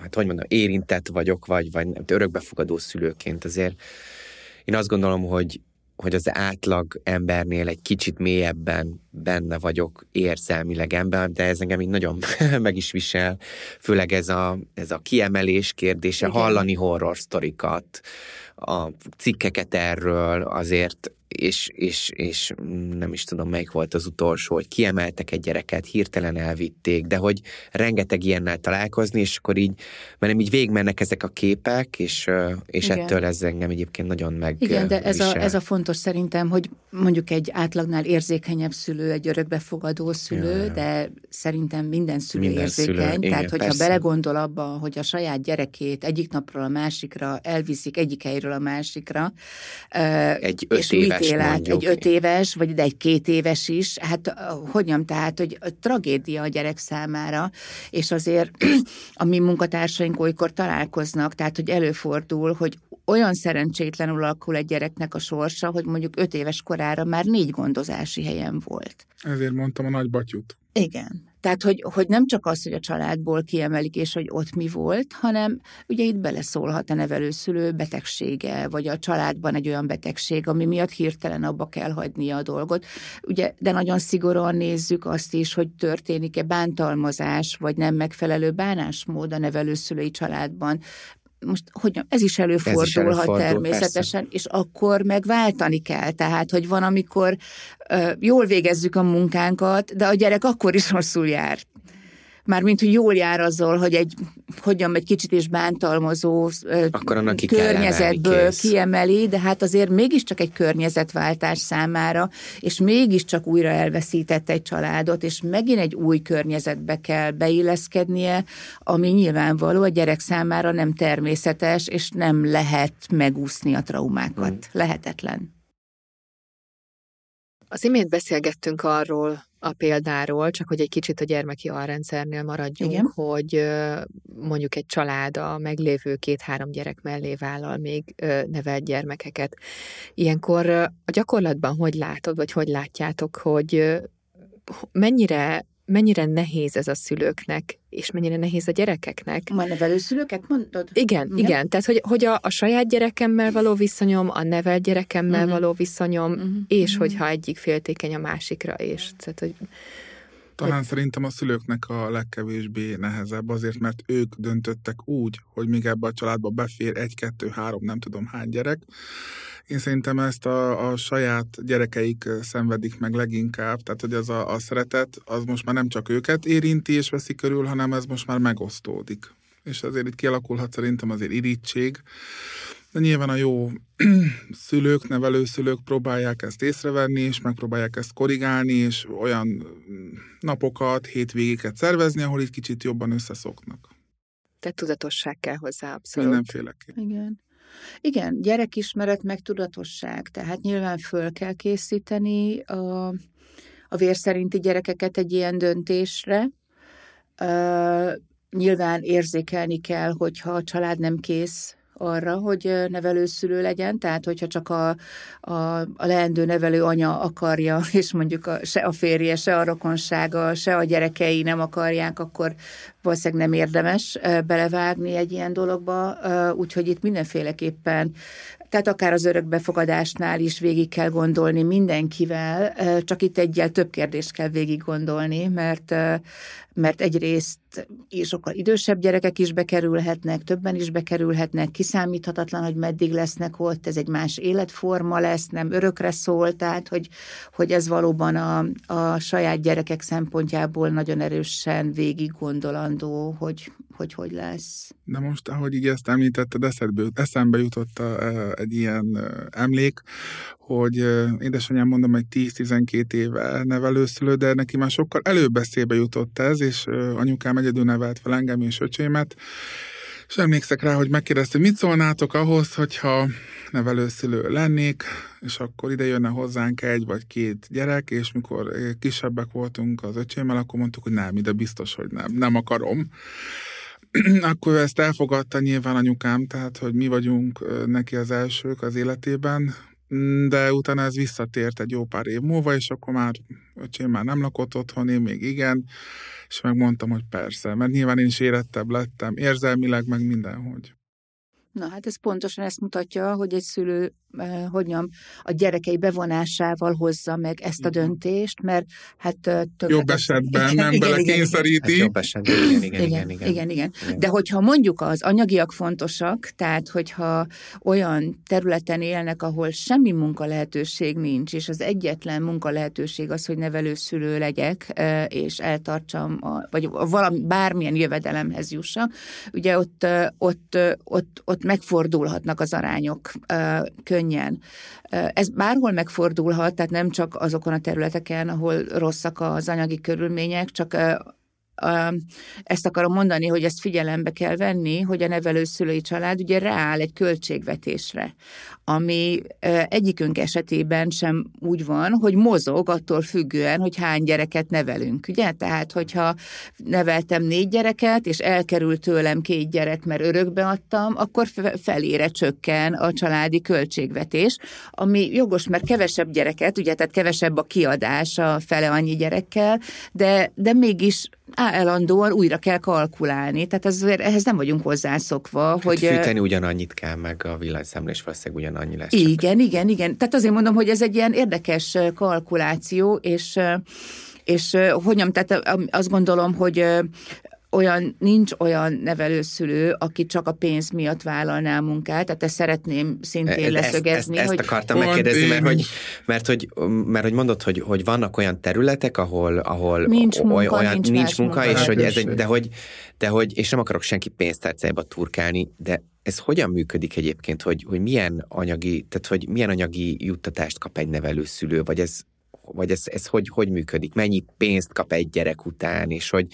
hát hogy mondom, érintett vagyok, vagy, vagy nem, örökbefogadó szülőként azért. Én azt gondolom, hogy, hogy az átlag embernél egy kicsit mélyebben benne vagyok érzelmileg ember, de ez engem így nagyon meg is visel, főleg ez a, ez a kiemelés kérdése, Igen. hallani horror sztorikat, a cikkeket erről azért, és, és, és nem is tudom, melyik volt az utolsó, hogy kiemeltek egy gyereket, hirtelen elvitték, de hogy rengeteg ilyennel találkozni, és akkor így, mert nem így végigmennek ezek a képek, és, és ettől ez engem egyébként nagyon meg. Igen, de ez a, ez a fontos szerintem, hogy mondjuk egy átlagnál érzékenyebb szülő, egy örökbefogadó szülő, ja. de szerintem minden szülő minden érzékeny, szülő, tehát igen, hogyha persze. belegondol abba, hogy a saját gyerekét egyik napról a másikra elviszik egyik helyről a másikra. Egy öt éves mit él át? Egy öt éves, vagy egy két éves is. Hát hogy nem, tehát, hogy tragédia a gyerek számára, és azért a mi munkatársaink olykor találkoznak, tehát, hogy előfordul, hogy olyan szerencsétlenül alakul egy gyereknek a sorsa, hogy mondjuk öt éves korára már négy gondozási helyen volt. Ezért mondtam a nagybatyut. Igen. Tehát, hogy, hogy nem csak az, hogy a családból kiemelik, és hogy ott mi volt, hanem ugye itt beleszólhat a nevelőszülő betegsége, vagy a családban egy olyan betegség, ami miatt hirtelen abba kell hagynia a dolgot. Ugye, de nagyon szigorúan nézzük azt is, hogy történik-e bántalmazás, vagy nem megfelelő bánásmód a nevelőszülői családban, most hogy ez is előfordulhat ez is előfordul, természetesen, persze. és akkor megváltani kell. Tehát, hogy van, amikor uh, jól végezzük a munkánkat, de a gyerek akkor is rosszul jár mármint, hogy jól jár azzal, hogy egy, hogyan egy kicsit is bántalmazó Akkor annak ki környezetből kiemeli, de hát azért mégiscsak egy környezetváltás számára, és mégiscsak újra elveszített egy családot, és megint egy új környezetbe kell beilleszkednie, ami nyilvánvaló a gyerek számára nem természetes, és nem lehet megúszni a traumákat. Hmm. Lehetetlen. Az imént beszélgettünk arról, a példáról, csak hogy egy kicsit a gyermeki alrendszernél maradjunk, Igen. hogy mondjuk egy család a meglévő két-három gyerek mellé vállal még nevelt gyermekeket. Ilyenkor a gyakorlatban hogy látod, vagy hogy látjátok, hogy mennyire mennyire nehéz ez a szülőknek, és mennyire nehéz a gyerekeknek. A nevelőszülőket mondod? Igen, igen. igen. Tehát, hogy, hogy a, a saját gyerekemmel való viszonyom, a nevelt gyerekemmel uh-huh. való viszonyom, uh-huh. és uh-huh. hogyha egyik féltékeny a másikra is. Tehát, hogy talán szerintem a szülőknek a legkevésbé nehezebb, azért, mert ők döntöttek úgy, hogy még ebbe a családba befér egy, kettő, három, nem tudom hány gyerek. Én szerintem ezt a, a saját gyerekeik szenvedik meg leginkább, tehát hogy az a, a szeretet, az most már nem csak őket érinti és veszi körül, hanem ez most már megosztódik. És azért itt kialakulhat szerintem azért irítség, de nyilván a jó szülők, nevelőszülők próbálják ezt észrevenni, és megpróbálják ezt korrigálni, és olyan napokat, hétvégéket szervezni, ahol itt kicsit jobban összeszoknak. Tehát tudatosság kell hozzá, abszolút. Mindenféleképp. Igen. Igen, gyerekismeret, meg tudatosság. Tehát nyilván föl kell készíteni a, a vér szerinti gyerekeket egy ilyen döntésre. Uh, nyilván érzékelni kell, hogyha a család nem kész arra, hogy nevelőszülő legyen, tehát hogyha csak a, a, a leendő nevelő anya akarja, és mondjuk a, se a férje, se a rokonsága, se a gyerekei nem akarják, akkor valószínűleg nem érdemes belevágni egy ilyen dologba, úgyhogy itt mindenféleképpen tehát akár az örökbefogadásnál is végig kell gondolni mindenkivel, csak itt egyel több kérdést kell végig gondolni, mert, mert egyrészt sokkal idősebb gyerekek is bekerülhetnek, többen is bekerülhetnek, kiszámíthatatlan, hogy meddig lesznek ott, ez egy más életforma lesz, nem örökre szól, tehát hogy, hogy ez valóban a, a saját gyerekek szempontjából nagyon erősen végig gondolandó, hogy, hogy hogy lesz. De most, ahogy így ezt említetted, eszedbe, eszembe jutott a, egy ilyen emlék, hogy édesanyám mondom, egy 10-12 éve nevelőszülő, de neki már sokkal előbb eszébe jutott ez, és anyukám egyedül nevelt fel engem és öcsémet, és emlékszek rá, hogy megkérdezte, mit szólnátok ahhoz, hogyha nevelőszülő lennék, és akkor ide jönne hozzánk egy vagy két gyerek, és mikor kisebbek voltunk az öcsémmel, akkor mondtuk, hogy nem, ide biztos, hogy nem, nem akarom. akkor ezt elfogadta nyilván anyukám, tehát, hogy mi vagyunk neki az elsők az életében, de utána ez visszatért egy jó pár év múlva, és akkor már öcsém már nem lakott otthon, én még igen, és megmondtam, hogy persze, mert nyilván én is érettebb lettem, érzelmileg, meg mindenhogy. Na hát ez pontosan ezt mutatja, hogy egy szülő hogy mondjam, a gyerekei bevonásával hozza meg ezt a döntést, mert hát tök Jobb esetben igen, nem bele kényszeríti. Hát jobb esetben, igen igen, igen, igen, igen, igen, igen. De hogyha mondjuk az anyagiak fontosak, tehát hogyha olyan területen élnek, ahol semmi munka lehetőség nincs, és az egyetlen munka lehetőség az, hogy nevelőszülő legyek, és eltartsam, a, vagy valami, bármilyen jövedelemhez jussak, ugye ott, ott, ott, ott megfordulhatnak az arányok könnyen. Ez bárhol megfordulhat, tehát nem csak azokon a területeken, ahol rosszak az anyagi körülmények, csak ezt akarom mondani, hogy ezt figyelembe kell venni, hogy a nevelőszülői család ugye rááll egy költségvetésre, ami egyikünk esetében sem úgy van, hogy mozog attól függően, hogy hány gyereket nevelünk, ugye? Tehát, hogyha neveltem négy gyereket, és elkerült tőlem két gyerek, mert örökbe adtam, akkor felére csökken a családi költségvetés, ami jogos, mert kevesebb gyereket, ugye, tehát kevesebb a kiadás a fele annyi gyerekkel, de, de mégis állandóan újra kell kalkulálni, tehát ez, ehhez nem vagyunk hozzászokva. Hát hogy fűteni ugyanannyit kell, meg a villanyszámlás valószínűleg ugyanannyi lesz. Igen, csak. igen, igen. Tehát azért mondom, hogy ez egy ilyen érdekes kalkuláció, és és hogy nem, tehát azt gondolom, hogy olyan, nincs olyan nevelőszülő, aki csak a pénz miatt vállalná a munkát, tehát ezt szeretném szintén ezt, leszögezni. Ezt, ezt, ezt akartam megkérdezni, mert hogy, mert hogy, mert hogy mondod, hogy, hogy vannak olyan területek, ahol, ahol nincs munka, olyan, nincs, nincs munka, munka és hogy ez egy, de hogy, de hogy, és nem akarok senki pénztárcájába turkálni, de ez hogyan működik egyébként, hogy, hogy milyen anyagi, tehát hogy milyen anyagi juttatást kap egy nevelőszülő, vagy ez vagy ez, ez hogy, hogy működik? Mennyi pénzt kap egy gyerek után, és hogy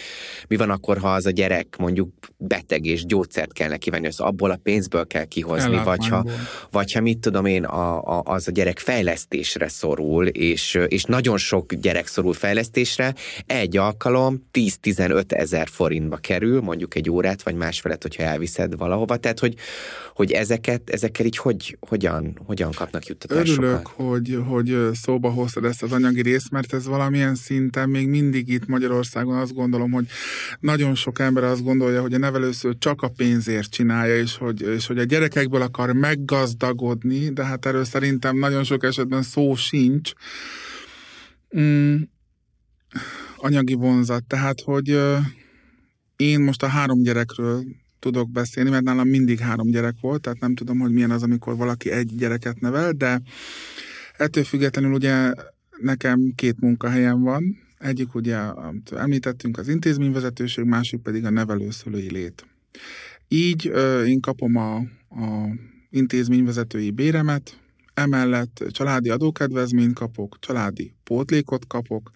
mi van akkor, ha az a gyerek mondjuk beteg, és gyógyszert kell neki venni, az abból a pénzből kell kihozni, vagy ha, vagy ha mit tudom én, a, a, az a gyerek fejlesztésre szorul, és, és nagyon sok gyerek szorul fejlesztésre, egy alkalom 10-15 ezer forintba kerül, mondjuk egy órát, vagy másfelet, hogyha elviszed valahova, tehát hogy, hogy ezeket, ezekkel így hogy, hogyan, hogyan kapnak juttatásokat? Örülök, hogy, hogy szóba hoztad ezt az anyagi részt, mert ez valamilyen szinten még mindig itt Magyarországon azt gondolom, hogy nagyon sok ember azt gondolja, hogy a nevelősző csak a pénzért csinálja, és hogy, és hogy a gyerekekből akar meggazdagodni, de hát erről szerintem nagyon sok esetben szó sincs. Mm, anyagi vonzat, tehát, hogy én most a három gyerekről tudok beszélni, mert nálam mindig három gyerek volt, tehát nem tudom, hogy milyen az, amikor valaki egy gyereket nevel, de ettől függetlenül ugye nekem két munkahelyem van, egyik ugye, amit említettünk, az intézményvezetőség, másik pedig a nevelőszülői lét. Így ö, én kapom a, a intézményvezetői béremet, emellett családi adókedvezményt kapok, családi pótlékot kapok,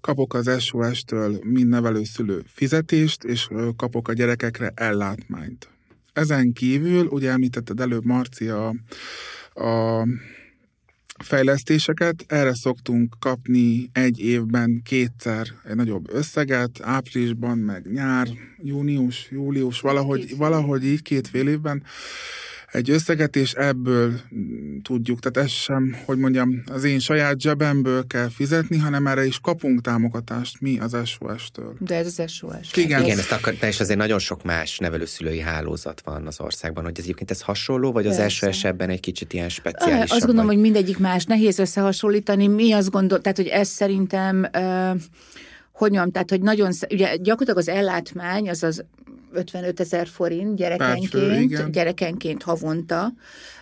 kapok az SOS-től mind nevelőszülő fizetést, és kapok a gyerekekre ellátmányt. Ezen kívül, ugye említetted előbb Marcia a, a fejlesztéseket. Erre szoktunk kapni egy évben kétszer egy nagyobb összeget, áprilisban, meg nyár, június, július, valahogy, valahogy így két fél évben egy összeget, és ebből tudjuk, tehát ez sem, hogy mondjam, az én saját zsebemből kell fizetni, hanem erre is kapunk támogatást mi az SOS-től. De ez az SOS. Igen, Igen ezt akar, és azért nagyon sok más nevelőszülői hálózat van az országban, hogy ez egyébként ez hasonló, vagy az SOS ebben egy kicsit ilyen speciális? Azt gondolom, vagy... hogy mindegyik más, nehéz összehasonlítani. Mi azt gondol, tehát hogy ez szerintem uh, hogy mondjam, tehát hogy nagyon, ugye gyakorlatilag az ellátmány az az 55 ezer forint gyerekenként, Pár gyerekenként havonta.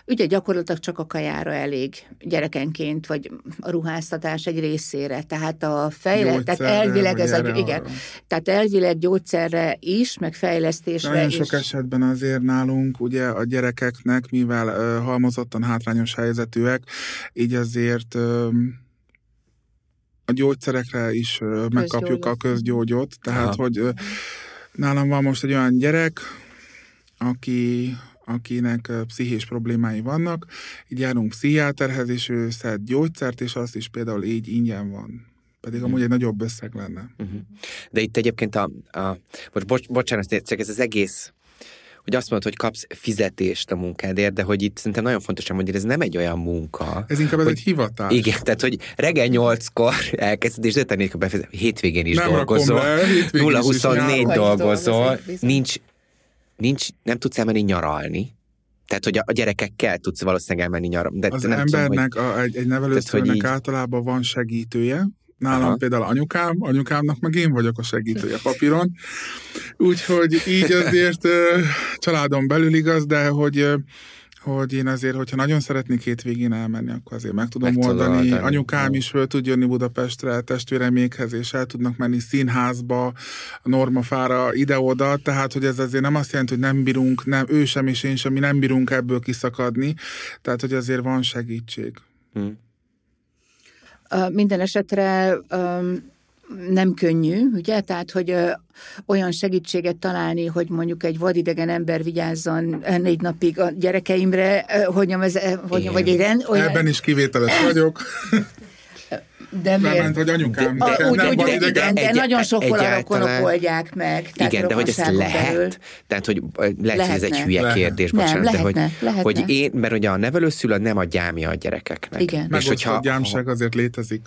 Ugye gyakorlatilag csak a kajára elég gyerekenként, vagy a ruháztatás egy részére. Tehát a fejle, tehát elvileg ez a, igen, tehát elvileg gyógyszerre is, meg fejlesztésre Nagyon is. sok esetben azért nálunk ugye a gyerekeknek, mivel uh, halmozottan hátrányos helyzetűek, így azért uh, a gyógyszerekre is uh, megkapjuk a közgyógyot, tehát Aha. hogy Nálam van most egy olyan gyerek, aki, akinek pszichés problémái vannak, így járunk pszichiáterhez, és ő szed gyógyszert, és azt is például így ingyen van. Pedig uh-huh. amúgy egy nagyobb összeg lenne. Uh-huh. De itt egyébként a, a most bocs, bocsánat, csak ez az egész hogy azt mondod, hogy kapsz fizetést a munkádért, de hogy itt szerintem nagyon fontos hogy ez nem egy olyan munka. Ez inkább hogy, egy hivatás. Igen, tehát hogy reggel nyolckor elkezded, és ötenék a befizet, hétvégén is nem dolgozol. 0-24 dolgozol, nincs, nincs, nem tudsz elmenni nyaralni. Tehát, hogy a gyerekekkel tudsz valószínűleg elmenni nyaralni. De az nem embernek, tudom, hogy, a, egy, egy nevelőszülőnek általában van segítője, Nálam Aha. például anyukám, anyukámnak meg én vagyok a segítője papíron. Úgyhogy így azért családon belül igaz, de hogy hogy én azért, hogyha nagyon szeretnék végén elmenni, akkor azért meg tudom meg oldani. Tudom, Anyukám is föl tud jönni Budapestre testvéremékhez, és el tudnak menni színházba, normafára, ide-oda, tehát hogy ez azért nem azt jelenti, hogy nem bírunk, nem, ő sem és én sem, mi nem bírunk ebből kiszakadni, tehát hogy azért van segítség. Hmm. Minden esetre nem könnyű, ugye? Tehát, hogy ö, olyan segítséget találni, hogy mondjuk egy vadidegen ember vigyázzon négy napig a gyerekeimre, ö, hogy ez, hogy, vagy egy rend, olyan... Ebben is kivételes vagyok. De miért? hogy anyukám, de, a, úgy, nem úgy, igen, igen, de egy, nagyon sokkal a rokonok oldják meg. Tehát igen, de hogy ezt lehet, belül. tehát hogy lehet, lehetne. hogy ez egy hülye lehet. kérdés, bocsánat, nem, lehetne, de hogy, lehetne. hogy én, mert ugye a nevelőszülő nem a gyámja a gyerekeknek. Igen. Meg és hogyha, a gyámság azért létezik.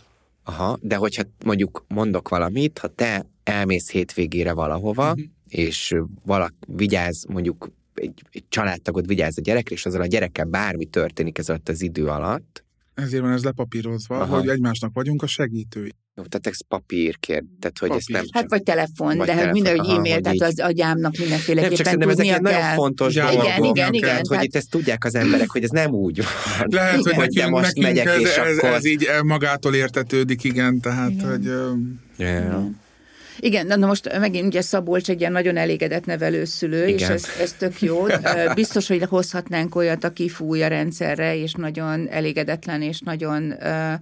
Aha, de hogyha mondjuk mondok valamit, ha te elmész hétvégére valahova, uh-huh. és valak vigyáz, mondjuk egy, egy családtagod vigyáz a gyerekre, és azzal a gyerekkel bármi történik ez alatt az idő alatt, ezért van ez lepapírozva, Aha. hogy egymásnak vagyunk a segítői. Jó, tehát ez papírkér, tehát hogy papír. ezt nem. Hát vagy telefon, vagy de telefon, minden, hogy e-mail, tehát az a gyámnak mindenféleképpen nem, csak tudnia ezek kell. nagyon fontos igen, dolgok. Igen, igen, igen. Tehát, hogy itt ezt tudják az emberek, hogy ez nem úgy van. Lehet, igen. hogy nekünk, most nekünk megyek, ez, és ez, akkor... ez így magától értetődik, igen, tehát, igen. hogy... Yeah. Igen. Na most megint ugye Szabolcs egy ilyen nagyon elégedett nevelőszülő, Igen. és ez, ez tök jó. Biztos, hogy hozhatnánk olyat, aki fúj a rendszerre, és nagyon elégedetlen, és nagyon uh,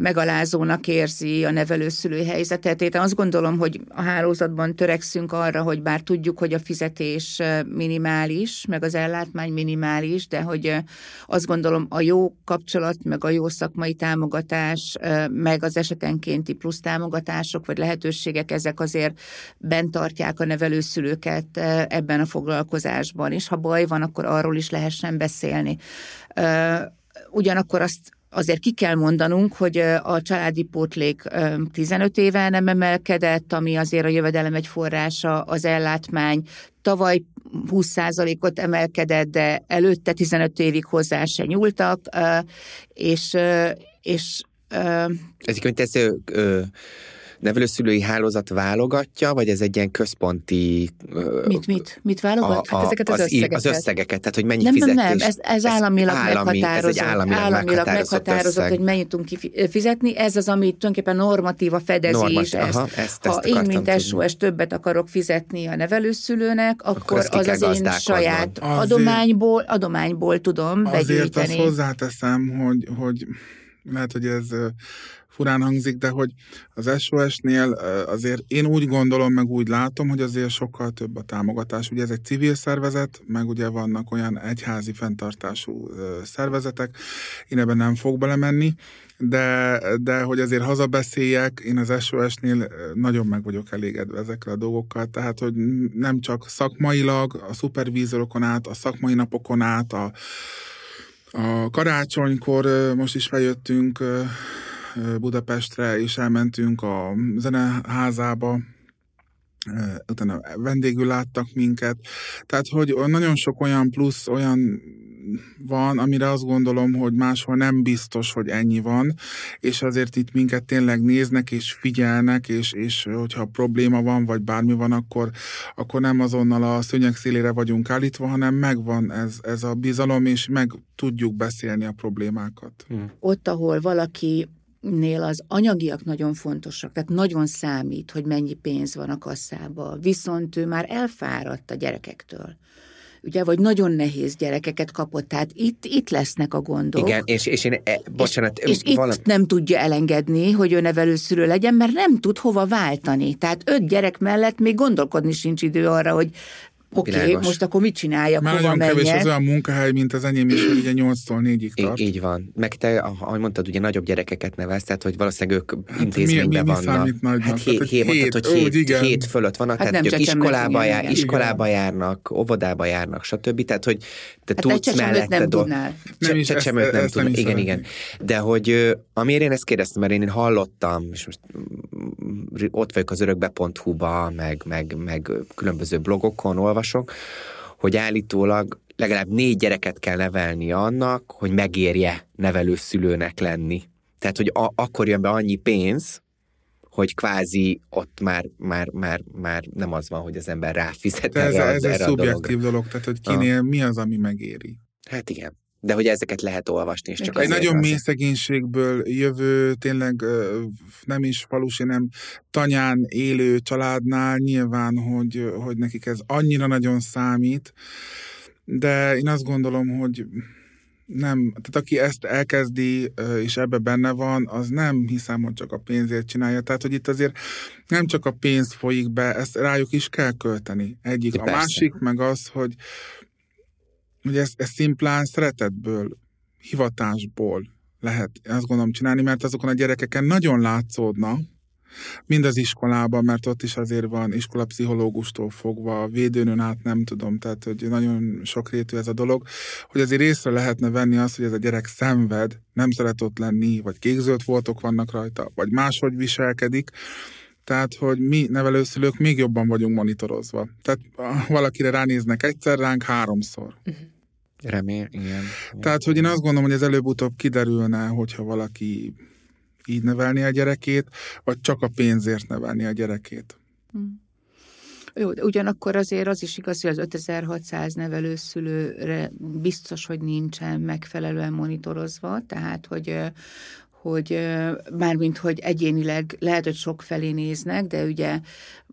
megalázónak érzi a nevelőszülő helyzetet. Én azt gondolom, hogy a hálózatban törekszünk arra, hogy bár tudjuk, hogy a fizetés minimális, meg az ellátmány minimális, de hogy azt gondolom a jó kapcsolat, meg a jó szakmai támogatás, meg az esetenkénti plusz támogatások, vagy lehetőségek, ezek azért bent tartják a nevelőszülőket ebben a foglalkozásban, és ha baj van, akkor arról is lehessen beszélni. Ugyanakkor azt azért ki kell mondanunk, hogy a családi pótlék 15 éve nem emelkedett, ami azért a jövedelem egy forrása, az ellátmány. Tavaly 20%-ot emelkedett, de előtte 15 évig hozzá se nyúltak, és, és Ezek, ez nevelőszülői hálózat válogatja, vagy ez egy ilyen központi... Mit, mit? Mit válogat? A, a, hát ezeket az, az összegeket. Az összegeket, tehát hogy mennyi nem, fizetés. Nem, nem, ez, ez államilag állami, meghatározott. Ez egy államilag, államilag meghatározott, meghatározott hogy mennyit tudunk fizetni. Ez az, ami tulajdonképpen normatíva fedezi Normatív, is ezt. Aha, ezt, ha ezt én, mint SOS többet akarok fizetni a nevelőszülőnek, akkor, akkor az az én saját adományból, adományból tudom begyűjteni. Azért azt hozzáteszem, hogy, hogy lehet, hogy ez furán hangzik, de hogy az SOS-nél azért én úgy gondolom, meg úgy látom, hogy azért sokkal több a támogatás. Ugye ez egy civil szervezet, meg ugye vannak olyan egyházi fenntartású szervezetek, én ebben nem fog belemenni, de, de hogy azért hazabeszéljek, én az SOS-nél nagyon meg vagyok elégedve ezekkel a dolgokkal, tehát hogy nem csak szakmailag, a szupervízorokon át, a szakmai napokon át, a, a karácsonykor most is feljöttünk Budapestre, és elmentünk a zeneházába, utána vendégül láttak minket. Tehát, hogy nagyon sok olyan plusz, olyan van, amire azt gondolom, hogy máshol nem biztos, hogy ennyi van, és azért itt minket tényleg néznek és figyelnek, és, és hogyha probléma van, vagy bármi van, akkor, akkor nem azonnal a szőnyeg szélére vagyunk állítva, hanem megvan ez, ez a bizalom, és meg tudjuk beszélni a problémákat. Hmm. Ott, ahol valaki nél az anyagiak nagyon fontosak, tehát nagyon számít, hogy mennyi pénz van a kasszába, viszont ő már elfáradt a gyerekektől ugye, vagy nagyon nehéz gyerekeket kapott, tehát itt, itt lesznek a gondok. Igen, és, és én, e, bocsánat. És, és valami... itt nem tudja elengedni, hogy ő nevelőszülő legyen, mert nem tud hova váltani. Tehát öt gyerek mellett még gondolkodni sincs idő arra, hogy Oké, okay, most akkor mit csináljak, Már hova nagyon kevés az olyan munkahely, mint az enyém is, hogy ugye 8-tól 4-ig tart. Így, így van. Meg te, ahogy mondtad, ugye nagyobb gyerekeket nevelsz, tehát hogy valószínűleg ők hát intézményben mi, mi, mi vannak. Nagynak? Hát hét, hét, mondtad, hogy hét, úgy, hét fölött vannak, hát tehát ők iskolába, jár, iskolába járnak, óvodába járnak, stb. Tehát, hogy te hát tudsz mellette nem tudnál. Nem is, ezt, nem tudnál. Igen, igen. De hogy amiért én ezt kérdeztem, mert én hallottam, és most mm, ott vagyok az örökbe.hu-ba, meg, meg, meg különböző blogokon olvasok, hogy állítólag legalább négy gyereket kell nevelni annak, hogy megérje nevelőszülőnek lenni. Tehát, hogy a, akkor jön be annyi pénz, hogy kvázi ott már, már, már, már nem az van, hogy az ember ráfizet ez, erre, ez egy szubjektív dolog, tehát hogy kinél ah. mi az, ami megéri. Hát igen. De hogy ezeket lehet olvasni, és csak Egy nagyon mély szegénységből jövő, tényleg nem is falusi, nem tanyán élő családnál nyilván, hogy, hogy nekik ez annyira nagyon számít, de én azt gondolom, hogy nem, tehát aki ezt elkezdi, és ebbe benne van, az nem hiszem, hogy csak a pénzért csinálja. Tehát, hogy itt azért nem csak a pénz folyik be, ezt rájuk is kell költeni. Egyik. De a persze. másik meg az, hogy, hogy ezt, ezt szimplán szeretetből, hivatásból lehet azt gondolom csinálni, mert azokon a gyerekeken nagyon látszódna, Mind az iskolában, mert ott is azért van iskolapszichológustól fogva, védőnön át nem tudom, tehát hogy nagyon sokrétű ez a dolog, hogy azért észre lehetne venni azt, hogy ez a gyerek szenved, nem szeret ott lenni, vagy kékzöld voltok vannak rajta, vagy máshogy viselkedik, tehát, hogy mi nevelőszülők még jobban vagyunk monitorozva. Tehát valakire ránéznek egyszer, ránk háromszor. Uh-huh. Remél, igen. Tehát, hogy én azt gondolom, hogy ez előbb-utóbb kiderülne, hogyha valaki így nevelni a gyerekét, vagy csak a pénzért nevelni a gyerekét. Hmm. Jó, de ugyanakkor azért az is igaz, hogy az 5600 nevelőszülőre biztos, hogy nincsen megfelelően monitorozva, tehát hogy hogy mármint, hogy egyénileg lehet, hogy sok felé néznek, de ugye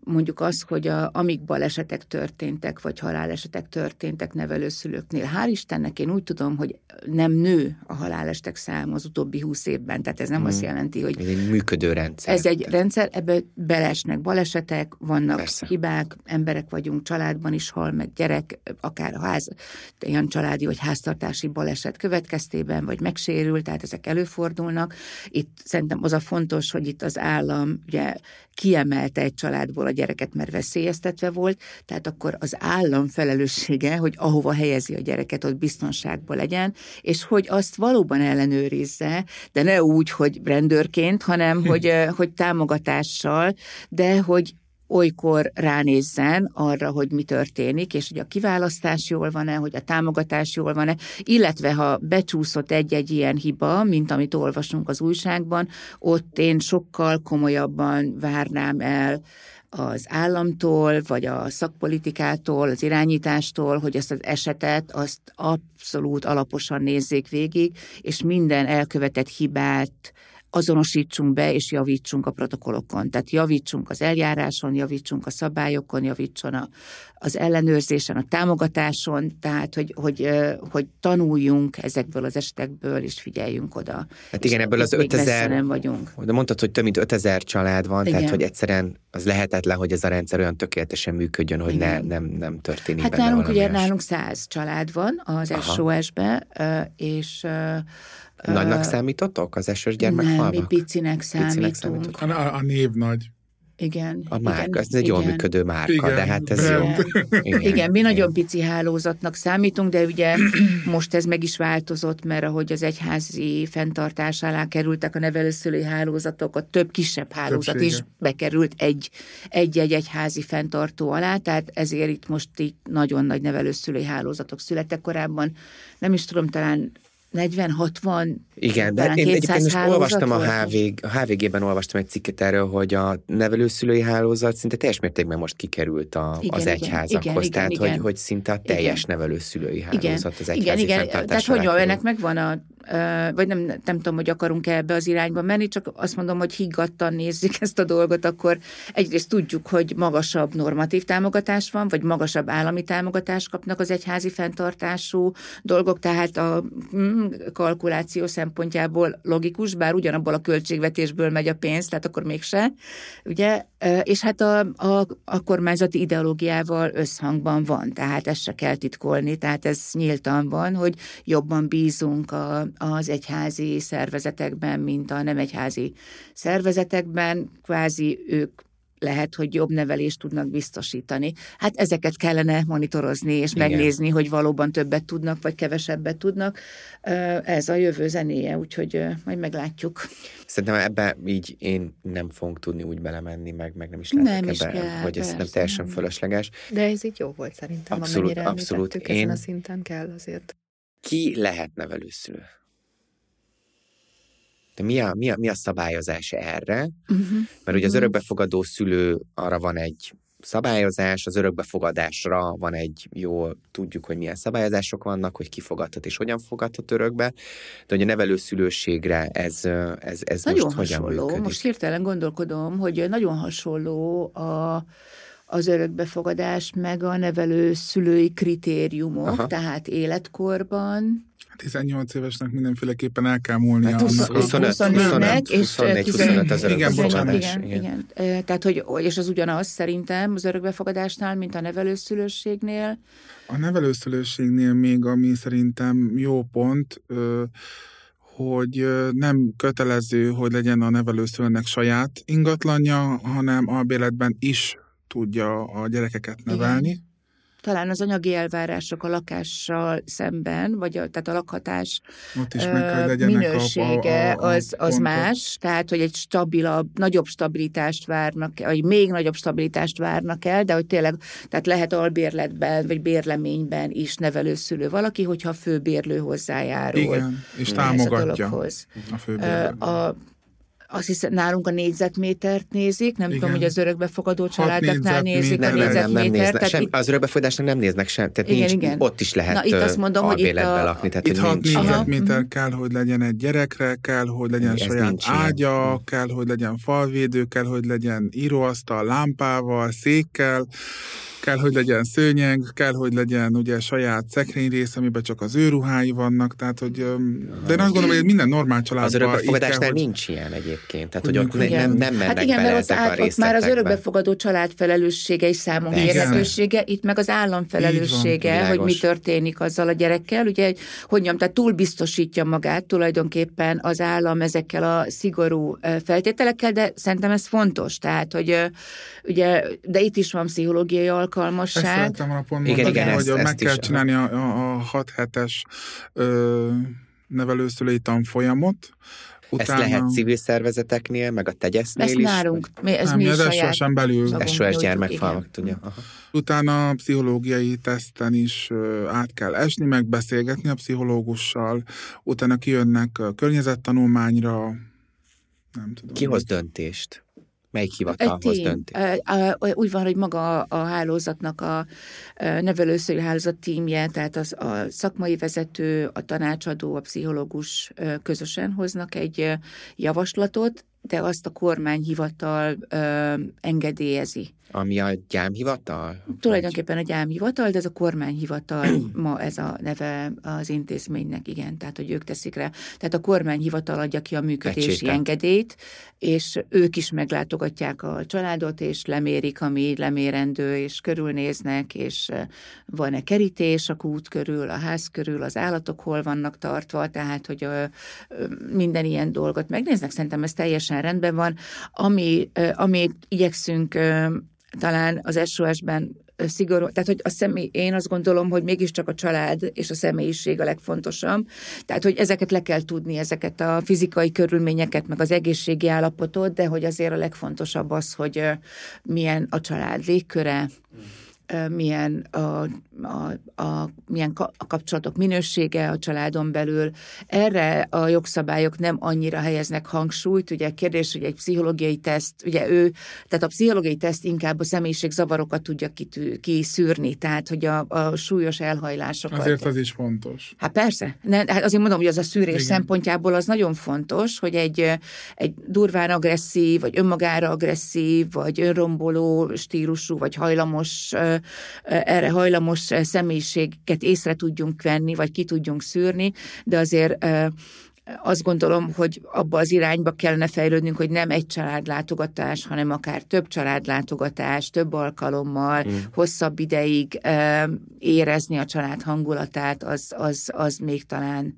mondjuk az, hogy a, amik balesetek történtek, vagy halálesetek történtek nevelőszülőknél, hál' Istennek én úgy tudom, hogy nem nő a halálesetek száma az utóbbi húsz évben, tehát ez nem hmm. azt jelenti, hogy... Ez egy működő rendszer. Ez egy rendszer, ebbe belesnek balesetek, vannak Persze. hibák, emberek vagyunk, családban is hal meg gyerek, akár ház, olyan családi vagy háztartási baleset következtében, vagy megsérül, tehát ezek előfordulnak. Itt szerintem az a fontos, hogy itt az állam ugye kiemelte egy családból gyereket, mert veszélyeztetve volt, tehát akkor az állam felelőssége, hogy ahova helyezi a gyereket, ott biztonságban legyen, és hogy azt valóban ellenőrizze, de ne úgy, hogy rendőrként, hanem hogy, hogy támogatással, de hogy olykor ránézzen arra, hogy mi történik, és hogy a kiválasztás jól van-e, hogy a támogatás jól van-e, illetve ha becsúszott egy-egy ilyen hiba, mint amit olvasunk az újságban, ott én sokkal komolyabban várnám el az államtól, vagy a szakpolitikától, az irányítástól, hogy ezt az esetet azt abszolút alaposan nézzék végig, és minden elkövetett hibát azonosítsunk be és javítsunk a protokollokon. Tehát javítsunk az eljáráson, javítsunk a szabályokon, javítson a, az ellenőrzésen, a támogatáson, tehát hogy, hogy, hogy tanuljunk ezekből az esetekből, és figyeljünk oda. Hát igen, ebből az 5000, nem vagyunk. De mondtad, hogy több mint 5000 család van, igen. tehát hogy egyszerűen az lehetetlen, hogy ez a rendszer olyan tökéletesen működjön, hogy ne, nem, nem történik Hát nálunk ugye nálunk száz család van az SOS-be, és Nagynak számítottok az esős gyermekfalvak? Nem, mi picinek számítunk. Picinek számítunk. A, a név nagy. Igen. A márka, igen, ez egy igen. jól működő márka, igen, de hát ez jó. Igen, igen, mi igen. nagyon pici hálózatnak számítunk, de ugye most ez meg is változott, mert ahogy az egyházi fenntartás alá kerültek a nevelőszülői hálózatok, a több kisebb hálózat Többsége. is bekerült egy-egy egyházi fenntartó alá, tehát ezért itt most itt nagyon nagy nevelőszülői hálózatok születtek korábban. Nem is tudom, talán 40-60 Igen, de én egyébként most olvastam a, HVG, a HVG-ben olvastam egy cikket erről, hogy a nevelőszülői hálózat szinte teljes mértékben most kikerült a, igen, az egyházakhoz, igen, tehát igen, hogy, igen. hogy szinte a teljes igen. nevelőszülői hálózat igen. az egyházi Igen, igen, tehát hogy ennek megvan a vagy nem, nem tudom, hogy akarunk -e ebbe az irányba menni, csak azt mondom, hogy higgadtan nézzük ezt a dolgot, akkor egyrészt tudjuk, hogy magasabb normatív támogatás van, vagy magasabb állami támogatást kapnak az egyházi fenntartású dolgok, tehát a mm, kalkuláció szempontjából logikus, bár ugyanabból a költségvetésből megy a pénz, tehát akkor mégse, ugye, és hát a, a, a kormányzati ideológiával összhangban van, tehát ezt se kell titkolni, tehát ez nyíltan van, hogy jobban bízunk a, az egyházi szervezetekben, mint a nem egyházi szervezetekben, kvázi ők lehet, hogy jobb nevelést tudnak biztosítani. Hát ezeket kellene monitorozni és Igen. megnézni, hogy valóban többet tudnak, vagy kevesebbet tudnak. Ez a jövő zenéje, úgyhogy majd meglátjuk. Szerintem ebbe így én nem fogunk tudni úgy belemenni, meg, meg nem is lehet nem ebbe, kell, hogy ez nem teljesen fölösleges. De ez így jó volt szerintem, abszolút, amennyire abszolút. Én... ezen a szinten kell azért. Ki lehet nevelőszülő? Mi a, mi a, mi a szabályozás erre? Uh-huh. Mert ugye az mhm. örökbefogadó szülő arra van egy szabályozás, az örökbefogadásra van egy jó, tudjuk, hogy milyen szabályozások vannak, hogy ki fogadhat és hogyan fogadhat örökbe, de hogy a nevelőszülőségre ez, ez, ez nagyon most hasonló. hogyan működik? Most hirtelen gondolkodom, hogy nagyon hasonló a, az örökbefogadás, meg a nevelő szülői kritériumok, Aha. tehát életkorban, 18 évesnek mindenféleképpen el kell múlnia. Hát 20, 25, 25, 24, 25 ezer igen, bocsánat, igen, igen. igen. Tehát, hogy, és az ugyanaz szerintem az örökbefogadásnál, mint a nevelőszülőségnél. A nevelőszülőségnél még, ami szerintem jó pont, hogy nem kötelező, hogy legyen a nevelőszülőnek saját ingatlanja, hanem a béletben is tudja a gyerekeket nevelni. Igen talán az anyagi elvárások a lakással szemben, vagy a, tehát a lakhatás Ott is meg minősége a, a, a az, az más, tehát hogy egy stabilabb, nagyobb stabilitást várnak, vagy még nagyobb stabilitást várnak el, de hogy tényleg, tehát lehet albérletben, vagy bérleményben is nevelőszülő valaki, hogyha a főbérlő hozzájárul. Igen, és támogatja a, a főbérlő. A, azt hiszem, nálunk a négyzetmétert nézik, nem Igen. tudom, hogy az örökbefogadó családoknál nézik nem, a négyzetmétert. Nem, nem, nem az örökbefogadásnál nem néznek sem, tehát igen, nincs, igen. ott is lehet Na, itt azt mondom, hogy itt a... lakni. Tehát, itt hat négyzetméter mhm. kell, hogy legyen egy gyerekre, kell, hogy legyen Ez saját ágya, ilyen. kell, hogy legyen falvédő, kell, hogy legyen íróasztal, lámpával, székkel, kell, hogy legyen szőnyeg, kell, hogy legyen ugye saját rész, amiben csak az ő ruhái vannak, tehát hogy, de én azt gondolom, hogy minden normál családban... Az örökbefogadásnál hogy... nincs ilyen egyébként, tehát hogy ott nem, nem mennek hát igen, bele mert ott, át, ott már az örökbefogadó család felelőssége és számon érhetősége, itt meg az állam felelőssége, van, hogy mi történik azzal a gyerekkel, ugye, hogy mondjam, tehát túl biztosítja magát tulajdonképpen az állam ezekkel a szigorú feltételekkel, de szerintem ez fontos, tehát, hogy ugye, de itt is van pszichológiai alkalmasság. Ezt szerettem volna pont igen, mondani, igen, hogy ezt, meg ezt kell is, csinálni a, a, a 6 hetes nevelőszülői tanfolyamot, Utána... Ezt lehet civil szervezeteknél, meg a tegyesznél Ezt is? nálunk. Mi, ez nem, mi ez SOS-en belül. SOS gyermekfalvak, tudja. Aha. Utána a pszichológiai teszten is át kell esni, meg beszélgetni a pszichológussal, utána kijönnek a környezettanulmányra, nem tudom. Ki hoz döntést? Melyik hivatalhoz dönti? Úgy van, hogy maga a hálózatnak a nevelőszülő hálózat tímje, tehát az, a szakmai vezető, a tanácsadó, a pszichológus közösen hoznak egy javaslatot, de azt a kormányhivatal ö, engedélyezi. Ami a gyámhivatal? Tulajdonképpen a gyámhivatal, de ez a kormányhivatal ma ez a neve az intézménynek, igen, tehát hogy ők teszik rá. Tehát a kormányhivatal adja ki a működési Pecséten. engedélyt, és ők is meglátogatják a családot, és lemérik, ami lemérendő, és körülnéznek, és van-e kerítés a kút körül, a ház körül, az állatok hol vannak tartva, tehát hogy ö, minden ilyen dolgot megnéznek. Szerintem ez teljesen rendben van. Ami, amit igyekszünk talán az SOS-ben szigorú, tehát hogy a személy, én azt gondolom, hogy mégiscsak a család és a személyiség a legfontosabb, tehát hogy ezeket le kell tudni, ezeket a fizikai körülményeket, meg az egészségi állapotot, de hogy azért a legfontosabb az, hogy milyen a család légköre, milyen a, a, a, milyen a kapcsolatok minősége a családon belül. Erre a jogszabályok nem annyira helyeznek hangsúlyt. Ugye kérdés, hogy egy pszichológiai teszt, ugye ő, tehát a pszichológiai teszt inkább a zavarokat tudja kitű, kiszűrni, tehát hogy a, a súlyos elhajlásokat. Azért az is fontos. Hát persze. Ne, hát azért mondom, hogy az a szűrés Igen. szempontjából az nagyon fontos, hogy egy, egy durván agresszív, vagy önmagára agresszív, vagy önromboló stílusú, vagy hajlamos erre hajlamos személyiséget észre tudjunk venni, vagy ki tudjunk szűrni, de azért azt gondolom, hogy abba az irányba kellene fejlődnünk, hogy nem egy családlátogatás, hanem akár több családlátogatás, több alkalommal, mm. hosszabb ideig érezni a család hangulatát, az, az, az még talán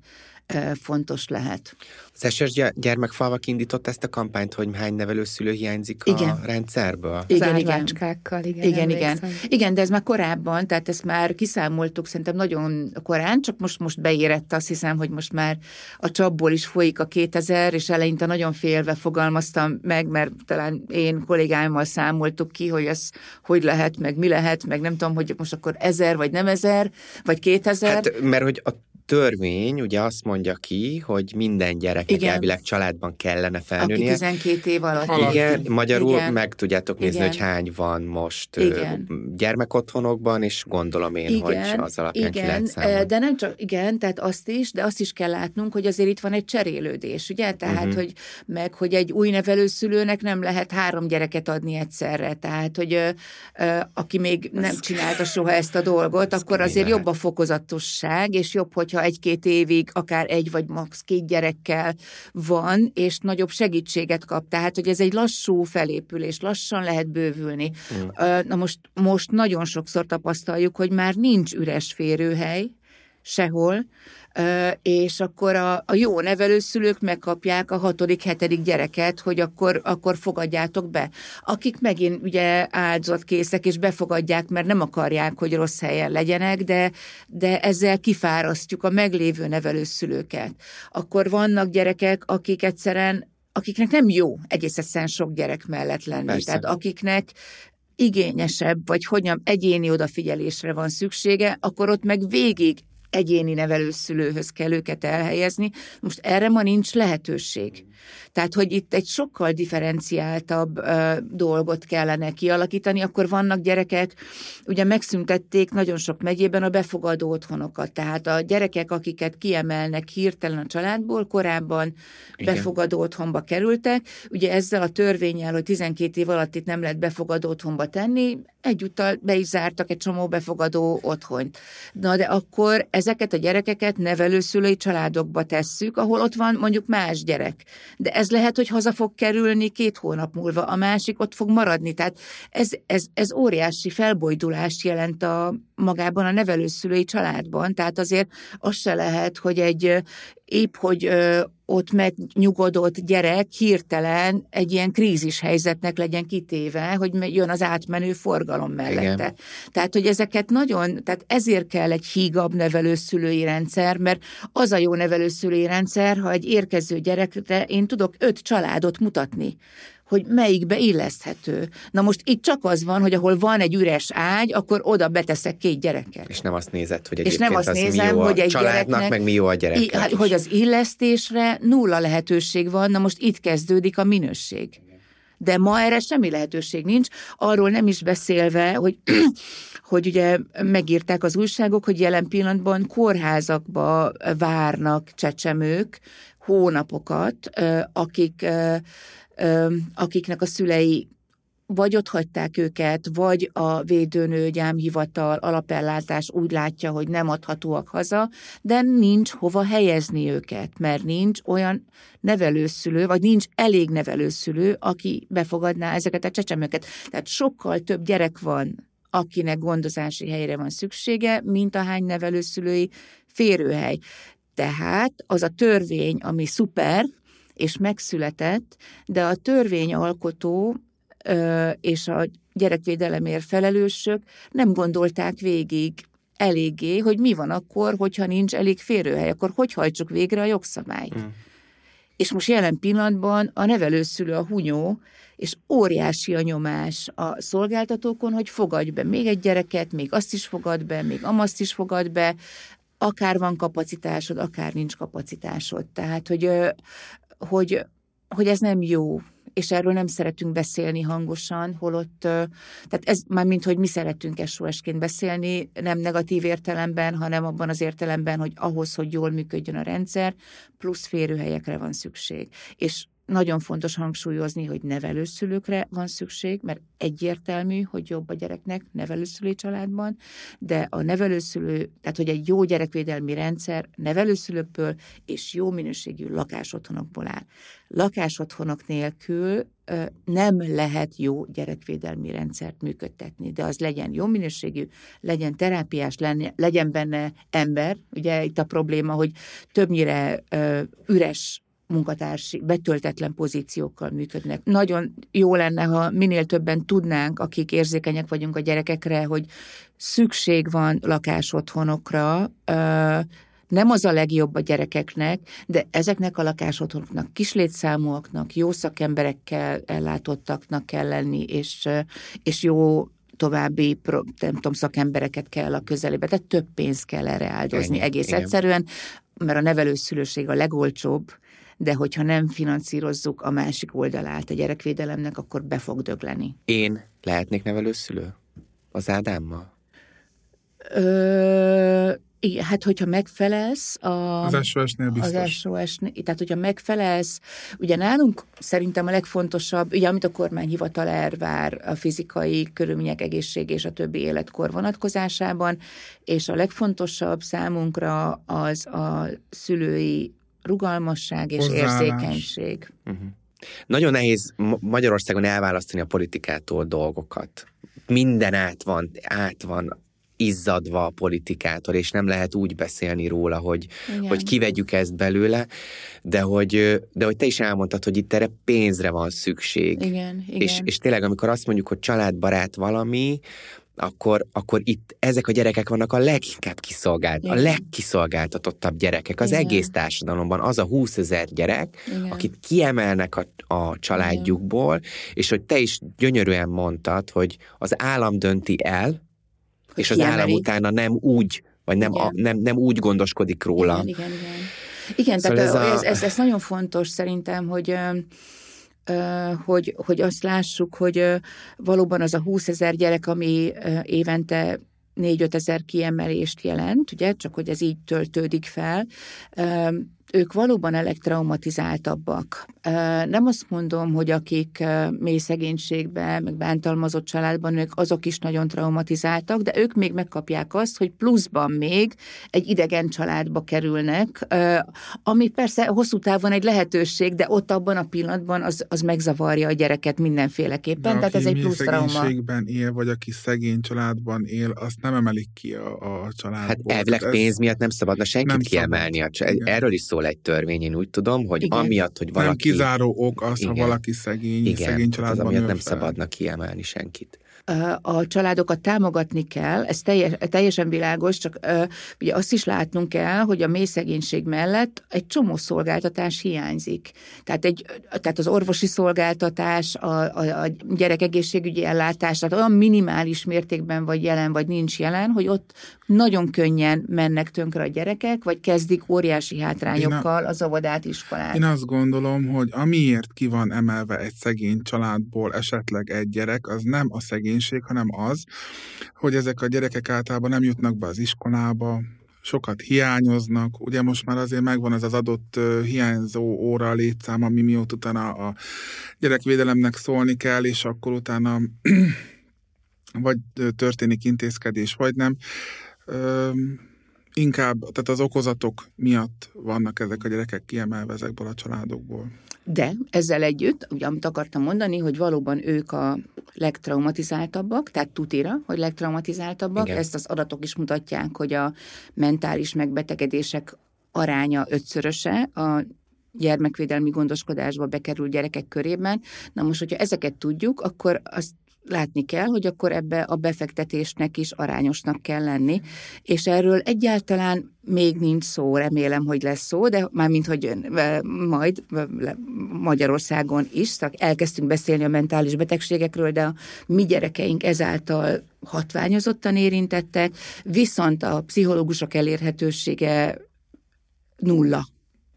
fontos lehet. Az SS gyermekfalvak indított ezt a kampányt, hogy hány nevelőszülő hiányzik igen. a rendszerből? Igen, igen. igen. Igen, igen. Igen, de ez már korábban, tehát ezt már kiszámoltuk szerintem nagyon korán, csak most most beérett azt hiszem, hogy most már a csapból is folyik a 2000, és eleinte nagyon félve fogalmaztam meg, mert talán én kollégáimmal számoltuk ki, hogy ez hogy lehet, meg mi lehet, meg nem tudom, hogy most akkor ezer, vagy nem ezer, vagy kétezer. Hát, mert hogy a törvény ugye azt mondja ki, hogy minden gyereknek Igen. elvileg családban kellene Aki felnőnie. 12 év alatt. Alatti. Igen, magyarul Igen. meg tudjátok nézni, Igen. hogy hány van most Igen. gyermekotthonokban, és gondolom én, hogy az alapján ki lehet igen, számolni. de nem csak, igen, tehát azt is, de azt is kell látnunk, hogy azért itt van egy cserélődés, ugye? Tehát, uh-huh. hogy meg, hogy egy új nevelőszülőnek nem lehet három gyereket adni egyszerre, tehát, hogy ö, ö, aki még nem csinálta soha ezt a dolgot, Ez akkor azért lehet. jobb a fokozatosság, és jobb, hogyha egy-két évig akár egy vagy max. két gyerekkel van, és nagyobb segítséget kap. Tehát, hogy ez egy lassú felépülés, lassan lehet bővülni. Mm. Na most, most nagyon sokszor tapasztaljuk, hogy már nincs üres férőhely sehol, és akkor a, a jó nevelőszülők megkapják a hatodik, hetedik gyereket, hogy akkor, akkor fogadjátok be. Akik megint ugye áldozatkészek, és befogadják, mert nem akarják, hogy rossz helyen legyenek, de, de ezzel kifárasztjuk a meglévő nevelőszülőket. Akkor vannak gyerekek, akik egyszerűen akiknek nem jó egész egyszerűen sok gyerek mellett lenni. Persze. Tehát akiknek igényesebb, vagy hogyan egyéni odafigyelésre van szüksége, akkor ott meg végig egyéni nevelőszülőhöz kell őket elhelyezni. Most erre ma nincs lehetőség. Tehát, hogy itt egy sokkal differenciáltabb ö, dolgot kellene kialakítani, akkor vannak gyerekek, ugye megszüntették nagyon sok megyében a befogadó otthonokat. Tehát a gyerekek, akiket kiemelnek hirtelen a családból, korábban Igen. befogadó otthonba kerültek. Ugye ezzel a törvényel, hogy 12 év alatt itt nem lehet befogadó otthonba tenni, egyúttal be is zártak egy csomó befogadó otthonyt. Na de akkor ezeket a gyerekeket nevelőszülői családokba tesszük, ahol ott van mondjuk más gyerek. De ez lehet, hogy haza fog kerülni két hónap múlva, a másik ott fog maradni. Tehát ez, ez, ez óriási felbojdulást jelent a magában a nevelőszülői családban. Tehát azért az se lehet, hogy egy épp, hogy ott megnyugodott gyerek hirtelen egy ilyen krízis helyzetnek legyen kitéve, hogy jön az átmenő forgalom mellette. Igen. Tehát, hogy ezeket nagyon, tehát ezért kell egy hígabb nevelőszülői rendszer, mert az a jó nevelőszülői rendszer, ha egy érkező gyerekre én tudok öt családot mutatni, hogy melyikbe illeszthető. Na most itt csak az van, hogy ahol van egy üres ágy, akkor oda beteszek két gyereket. És nem azt nézed, hogy És egyébként nem azt az mi nézem, jó a hogy egy családnak, gyereknek- meg mi jó a I, gyereknek. hát, hogy az illesztésre nulla lehetőség van, na most itt kezdődik a minőség. De ma erre semmi lehetőség nincs, arról nem is beszélve, hogy, hogy ugye megírták az újságok, hogy jelen pillanatban kórházakba várnak csecsemők hónapokat, akik, akiknek a szülei vagy ott hagyták őket, vagy a védőnő, gyámhivatal, alapellátás úgy látja, hogy nem adhatóak haza, de nincs hova helyezni őket, mert nincs olyan nevelőszülő, vagy nincs elég nevelőszülő, aki befogadná ezeket a csecsemőket. Tehát sokkal több gyerek van, akinek gondozási helyre van szüksége, mint ahány nevelőszülői férőhely. Tehát az a törvény, ami szuper, és megszületett, de a törvényalkotó ö, és a gyerekvédelemért felelősök nem gondolták végig eléggé, hogy mi van akkor, hogyha nincs elég férőhely, akkor hogy hajtsuk végre a jogszabályt. Mm. És most jelen pillanatban a nevelőszülő a hunyó, és óriási a nyomás a szolgáltatókon, hogy fogadj be még egy gyereket, még azt is fogad be, még amaszt is fogad be, akár van kapacitásod, akár nincs kapacitásod. Tehát, hogy, ö, hogy, hogy ez nem jó, és erről nem szeretünk beszélni hangosan, holott, tehát ez már mint, hogy mi szeretünk SOS-ként beszélni, nem negatív értelemben, hanem abban az értelemben, hogy ahhoz, hogy jól működjön a rendszer, plusz férőhelyekre van szükség. És nagyon fontos hangsúlyozni, hogy nevelőszülőkre van szükség, mert egyértelmű, hogy jobb a gyereknek nevelőszülői családban, de a nevelőszülő, tehát hogy egy jó gyerekvédelmi rendszer nevelőszülőkből és jó minőségű lakásotthonokból áll. Lakásotthonok nélkül nem lehet jó gyerekvédelmi rendszert működtetni, de az legyen jó minőségű, legyen terápiás, legyen benne ember. Ugye itt a probléma, hogy többnyire üres munkatársi, betöltetlen pozíciókkal működnek. Nagyon jó lenne, ha minél többen tudnánk, akik érzékenyek vagyunk a gyerekekre, hogy szükség van lakásotthonokra, nem az a legjobb a gyerekeknek, de ezeknek a lakásotthonoknak kislétszámúaknak, jó szakemberekkel ellátottaknak kell lenni, és, és jó további nem tudom, szakembereket kell a közelébe, tehát több pénzt kell erre áldozni Ennyi, egész igen. egyszerűen, mert a nevelőszülőség a legolcsóbb, de hogyha nem finanszírozzuk a másik oldalát a gyerekvédelemnek, akkor be fog dögleni. Én lehetnék nevelőszülő? Az Ádámmal? Ö, igen, hát hogyha megfelelsz a... Az SOS-nél biztos. Az SOS, tehát hogyha megfelelsz, ugye nálunk szerintem a legfontosabb, ugye amit a kormányhivatal elvár a fizikai körülmények, egészség és a többi életkor vonatkozásában, és a legfontosabb számunkra az a szülői rugalmasság és Hozzáállás. érzékenység. Uh-huh. Nagyon nehéz Ma- Magyarországon elválasztani a politikától dolgokat. Minden át van, át van izzadva a politikától, és nem lehet úgy beszélni róla, hogy, Igen. hogy kivegyük ezt belőle, de hogy, de hogy te is elmondtad, hogy itt erre pénzre van szükség. Igen, igen. És, és tényleg, amikor azt mondjuk, hogy családbarát valami, akkor, akkor itt ezek a gyerekek vannak a leginkább kiszolgált, a Igen. legkiszolgáltatottabb gyerekek az Igen. egész társadalomban. Az a 20 ezer gyerek, Igen. akit kiemelnek a, a családjukból, és hogy te is gyönyörűen mondtad, hogy az állam dönti el, és az kiemeli. állam utána nem úgy, vagy nem, a, Igen. nem, nem úgy gondoskodik róla. Igen, igen, igen. Igen, Szóval tehát ez a- ez, ez, ez nagyon fontos szerintem, hogy hogy, hogy azt lássuk, hogy valóban az a 20 ezer gyerek, ami évente 4-5 ezer kiemelést jelent, ugye, csak hogy ez így töltődik fel, ők valóban a legtraumatizáltabbak. Nem azt mondom, hogy akik mély szegénységben, meg bántalmazott családban, ők azok is nagyon traumatizáltak, de ők még megkapják azt, hogy pluszban még egy idegen családba kerülnek, ami persze hosszú távon egy lehetőség, de ott abban a pillanatban az, az megzavarja a gyereket mindenféleképpen, De tehát aki ez egy plusz trauma. szegénységben él, vagy aki szegény családban él, azt nem emelik ki a, a családból. Hát elvileg pénz miatt nem szabadna senkit nem kiemelni. A csa- Igen. Erről is szól egy törvény, én úgy tudom, hogy Igen. amiatt, hogy Nem valaki... kizáró ok az, ha Igen. valaki szegény, Igen, szegény az családban amiatt nő nem fel. szabadna kiemelni senkit. A családokat támogatni kell, ez teljes, teljesen világos, csak ugye azt is látnunk kell, hogy a mély szegénység mellett egy csomó szolgáltatás hiányzik. Tehát, egy, tehát az orvosi szolgáltatás, a, a, a gyerek egészségügyi ellátás, tehát olyan minimális mértékben vagy jelen, vagy nincs jelen, hogy ott nagyon könnyen mennek tönkre a gyerekek, vagy kezdik óriási hátrányokkal az óvodát, iskolát. Én azt gondolom, hogy amiért ki van emelve egy szegény családból esetleg egy gyerek, az nem a szegénység, hanem az, hogy ezek a gyerekek általában nem jutnak be az iskolába, sokat hiányoznak. Ugye most már azért megvan ez az adott hiányzó óra létszám, ami miatt utána a gyerekvédelemnek szólni kell, és akkor utána vagy történik intézkedés, vagy nem. Inkább, tehát az okozatok miatt vannak ezek a gyerekek kiemelve ezekből a családokból. De ezzel együtt, ugye amit akartam mondani, hogy valóban ők a legtraumatizáltabbak, tehát tutira, hogy legtraumatizáltabbak, Igen. ezt az adatok is mutatják, hogy a mentális megbetegedések aránya ötszöröse a gyermekvédelmi gondoskodásba bekerül gyerekek körében. Na most, hogyha ezeket tudjuk, akkor azt látni kell, hogy akkor ebbe a befektetésnek is arányosnak kell lenni, és erről egyáltalán még nincs szó, remélem, hogy lesz szó, de mármint, hogy majd Magyarországon is, szóval elkezdtünk beszélni a mentális betegségekről, de a mi gyerekeink ezáltal hatványozottan érintettek, viszont a pszichológusok elérhetősége nulla.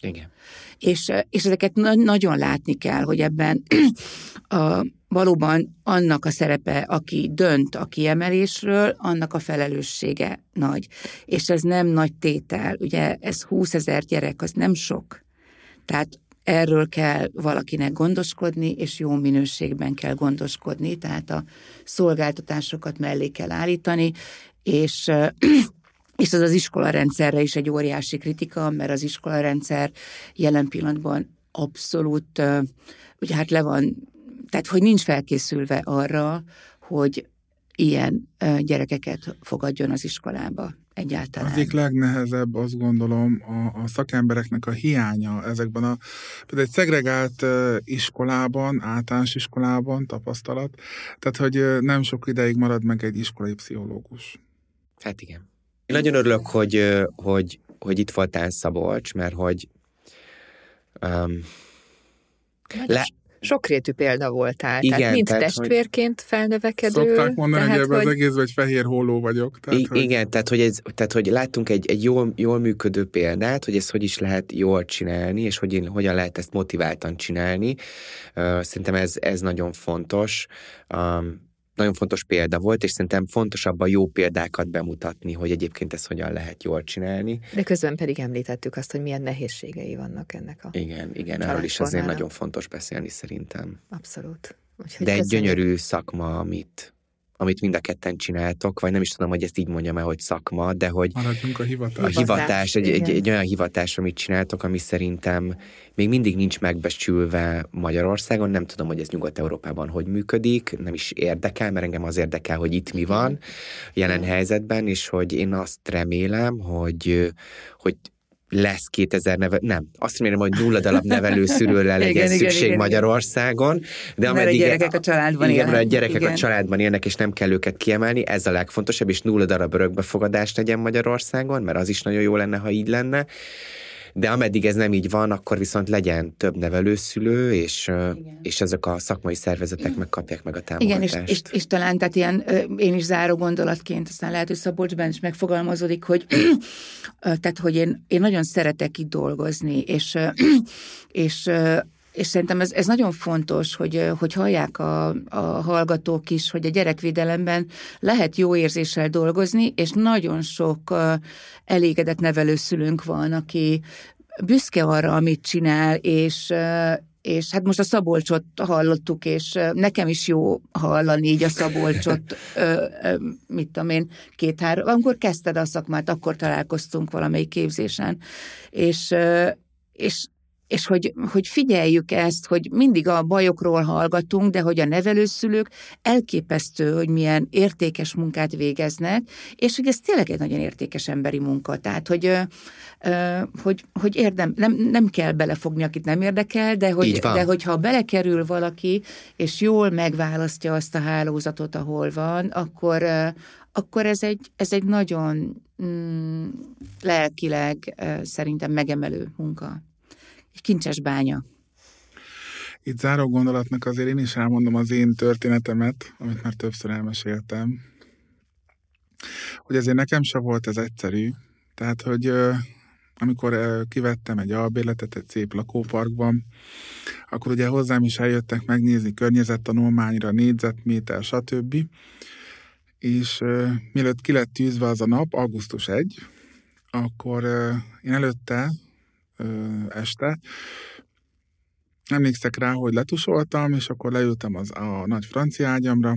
Igen. És, és ezeket na- nagyon látni kell, hogy ebben a, valóban annak a szerepe, aki dönt a kiemelésről, annak a felelőssége nagy. És ez nem nagy tétel, ugye ez 20 ezer gyerek, az nem sok. Tehát erről kell valakinek gondoskodni, és jó minőségben kell gondoskodni, tehát a szolgáltatásokat mellé kell állítani, és és ez az iskolarendszerre is egy óriási kritika, mert az iskolarendszer jelen pillanatban abszolút, ugye hát le van, tehát hogy nincs felkészülve arra, hogy ilyen gyerekeket fogadjon az iskolába egyáltalán. Az egyik legnehezebb, azt gondolom, a, a szakembereknek a hiánya ezekben a, például egy szegregált iskolában, általános iskolában tapasztalat, tehát hogy nem sok ideig marad meg egy iskolai pszichológus. Hát igen. Én nagyon örülök, hogy, hogy, hogy itt voltál Szabolcs, mert hogy um, le, sokrétű példa voltál. Igen, tehát mint tehát, testvérként felnövekedő. Szokták mondani, tehát, hogy ebben az egészben egy fehér holló vagyok. Tehát, I- hogy... Igen, tehát hogy, ez, tehát hogy láttunk egy, egy jól, jól működő példát, hogy ezt hogy is lehet jól csinálni, és hogy, hogyan lehet ezt motiváltan csinálni. Uh, szerintem ez, ez nagyon fontos. Um, nagyon fontos példa volt, és szerintem fontosabb a jó példákat bemutatni, hogy egyébként ezt hogyan lehet jól csinálni. De közben pedig említettük azt, hogy milyen nehézségei vannak ennek a Igen, igen, erről is azért nagyon fontos beszélni szerintem. Abszolút. Úgyhogy De egy gyönyörű szakma, amit, amit mind a ketten csináltok, vagy nem is tudom, hogy ezt így mondjam el, hogy szakma, de hogy Maradjunk a a hivatás. Hivatás, hivatás, egy, egy, egy olyan hivatás, amit csináltok, ami szerintem még mindig nincs megbecsülve Magyarországon. Nem tudom, hogy ez Nyugat-Európában hogy működik, nem is érdekel, mert engem az érdekel, hogy itt mi van jelen helyzetben, és hogy én azt remélem, hogy, hogy lesz 2000 neve, nem, azt remélem, hogy nulla darab nevelőszülőre legyen Igen, igen, szükség igen, igen. Magyarországon, de Mert a ameddig gyerekek a családban igen, mert a élnek, gyerekek igen. a családban élnek, és nem kell őket kiemelni, ez a legfontosabb, és nulla darab örökbefogadás legyen Magyarországon, mert az is nagyon jó lenne, ha így lenne. De ameddig ez nem így van, akkor viszont legyen több nevelőszülő, és, és ezek a szakmai szervezetek megkapják meg a Igen, támogatást. és, és, és talán tehát ilyen, én is záró gondolatként, aztán lehet, hogy Szabolcsban is megfogalmazódik, hogy tehát, hogy én, én nagyon szeretek itt dolgozni, és, és és szerintem ez, ez nagyon fontos, hogy, hogy hallják a, a hallgatók is, hogy a gyerekvédelemben lehet jó érzéssel dolgozni, és nagyon sok elégedett nevelőszülőnk van, aki büszke arra, amit csinál, és, és hát most a Szabolcsot hallottuk, és nekem is jó hallani így a Szabolcsot, ö, ö, mit tudom én, két-három, amikor kezdted a szakmát, akkor találkoztunk valamelyik képzésen, és, és és hogy, hogy figyeljük ezt, hogy mindig a bajokról hallgatunk, de hogy a nevelőszülők elképesztő, hogy milyen értékes munkát végeznek, és hogy ez tényleg egy nagyon értékes emberi munka. Tehát, hogy, hogy, hogy érdem, nem, nem kell belefogni, akit nem érdekel, de, hogy, de hogyha belekerül valaki, és jól megválasztja azt a hálózatot, ahol van, akkor, akkor ez egy, ez egy nagyon mm, lelkileg szerintem megemelő munka. Egy kincses bánya. Itt záró gondolatnak azért én is elmondom az én történetemet, amit már többször elmeséltem. Hogy azért nekem se volt ez egyszerű. Tehát, hogy amikor kivettem egy albérletet egy szép lakóparkban, akkor ugye hozzám is eljöttek megnézni környezettanulmányra, négyzetméter, stb. És mielőtt ki lett tűzve az a nap, augusztus 1, akkor én előtte ö, este emlékszek rá, hogy letusoltam, és akkor leültem az, a nagy francia ágyamra,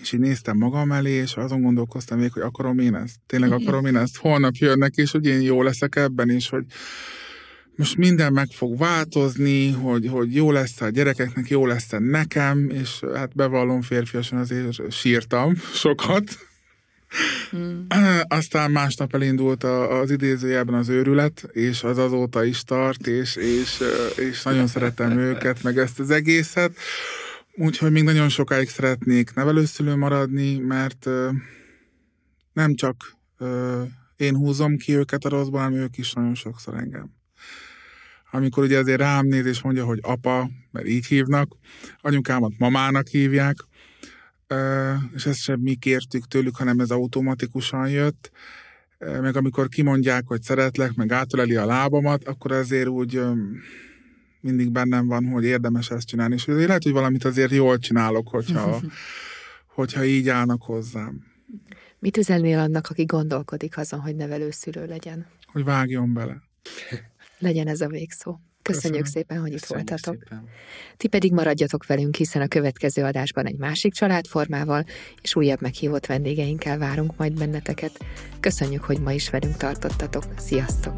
és így néztem magam elé, és azon gondolkoztam még, hogy akarom én ezt. Tényleg akarom én ezt. Holnap jönnek, és hogy én jó leszek ebben, és hogy most minden meg fog változni, hogy, hogy jó lesz a gyerekeknek, jó lesz nekem, és hát bevallom férfiasan azért sírtam sokat. Mm. Aztán másnap elindult a, az idézőjelben az őrület, és az azóta is tart, és, és, és nagyon szeretem őket, meg ezt az egészet. Úgyhogy még nagyon sokáig szeretnék nevelőszülő maradni, mert nem csak én húzom ki őket a rosszból, hanem ők is nagyon sokszor engem. Amikor ugye azért rám néz és mondja, hogy apa, mert így hívnak, anyukámat mamának hívják, és ezt sem mi kértük tőlük, hanem ez automatikusan jött, meg amikor kimondják, hogy szeretlek, meg átöleli a lábamat, akkor azért úgy mindig bennem van, hogy érdemes ezt csinálni, és azért lehet, hogy valamit azért jól csinálok, hogyha, hogyha így állnak hozzám, Mit üzennél annak, aki gondolkodik azon, hogy nevelőszülő legyen? hogy vágjon bele. Legyen ez a végszó. Köszönjük Köszönöm. szépen, hogy itt Köszönjük voltatok. szépen. Ti pedig maradjatok velünk, hiszen a következő adásban egy másik családformával és újabb meghívott vendégeinkkel várunk majd benneteket. Köszönjük, hogy ma is velünk tartottatok. Sziasztok!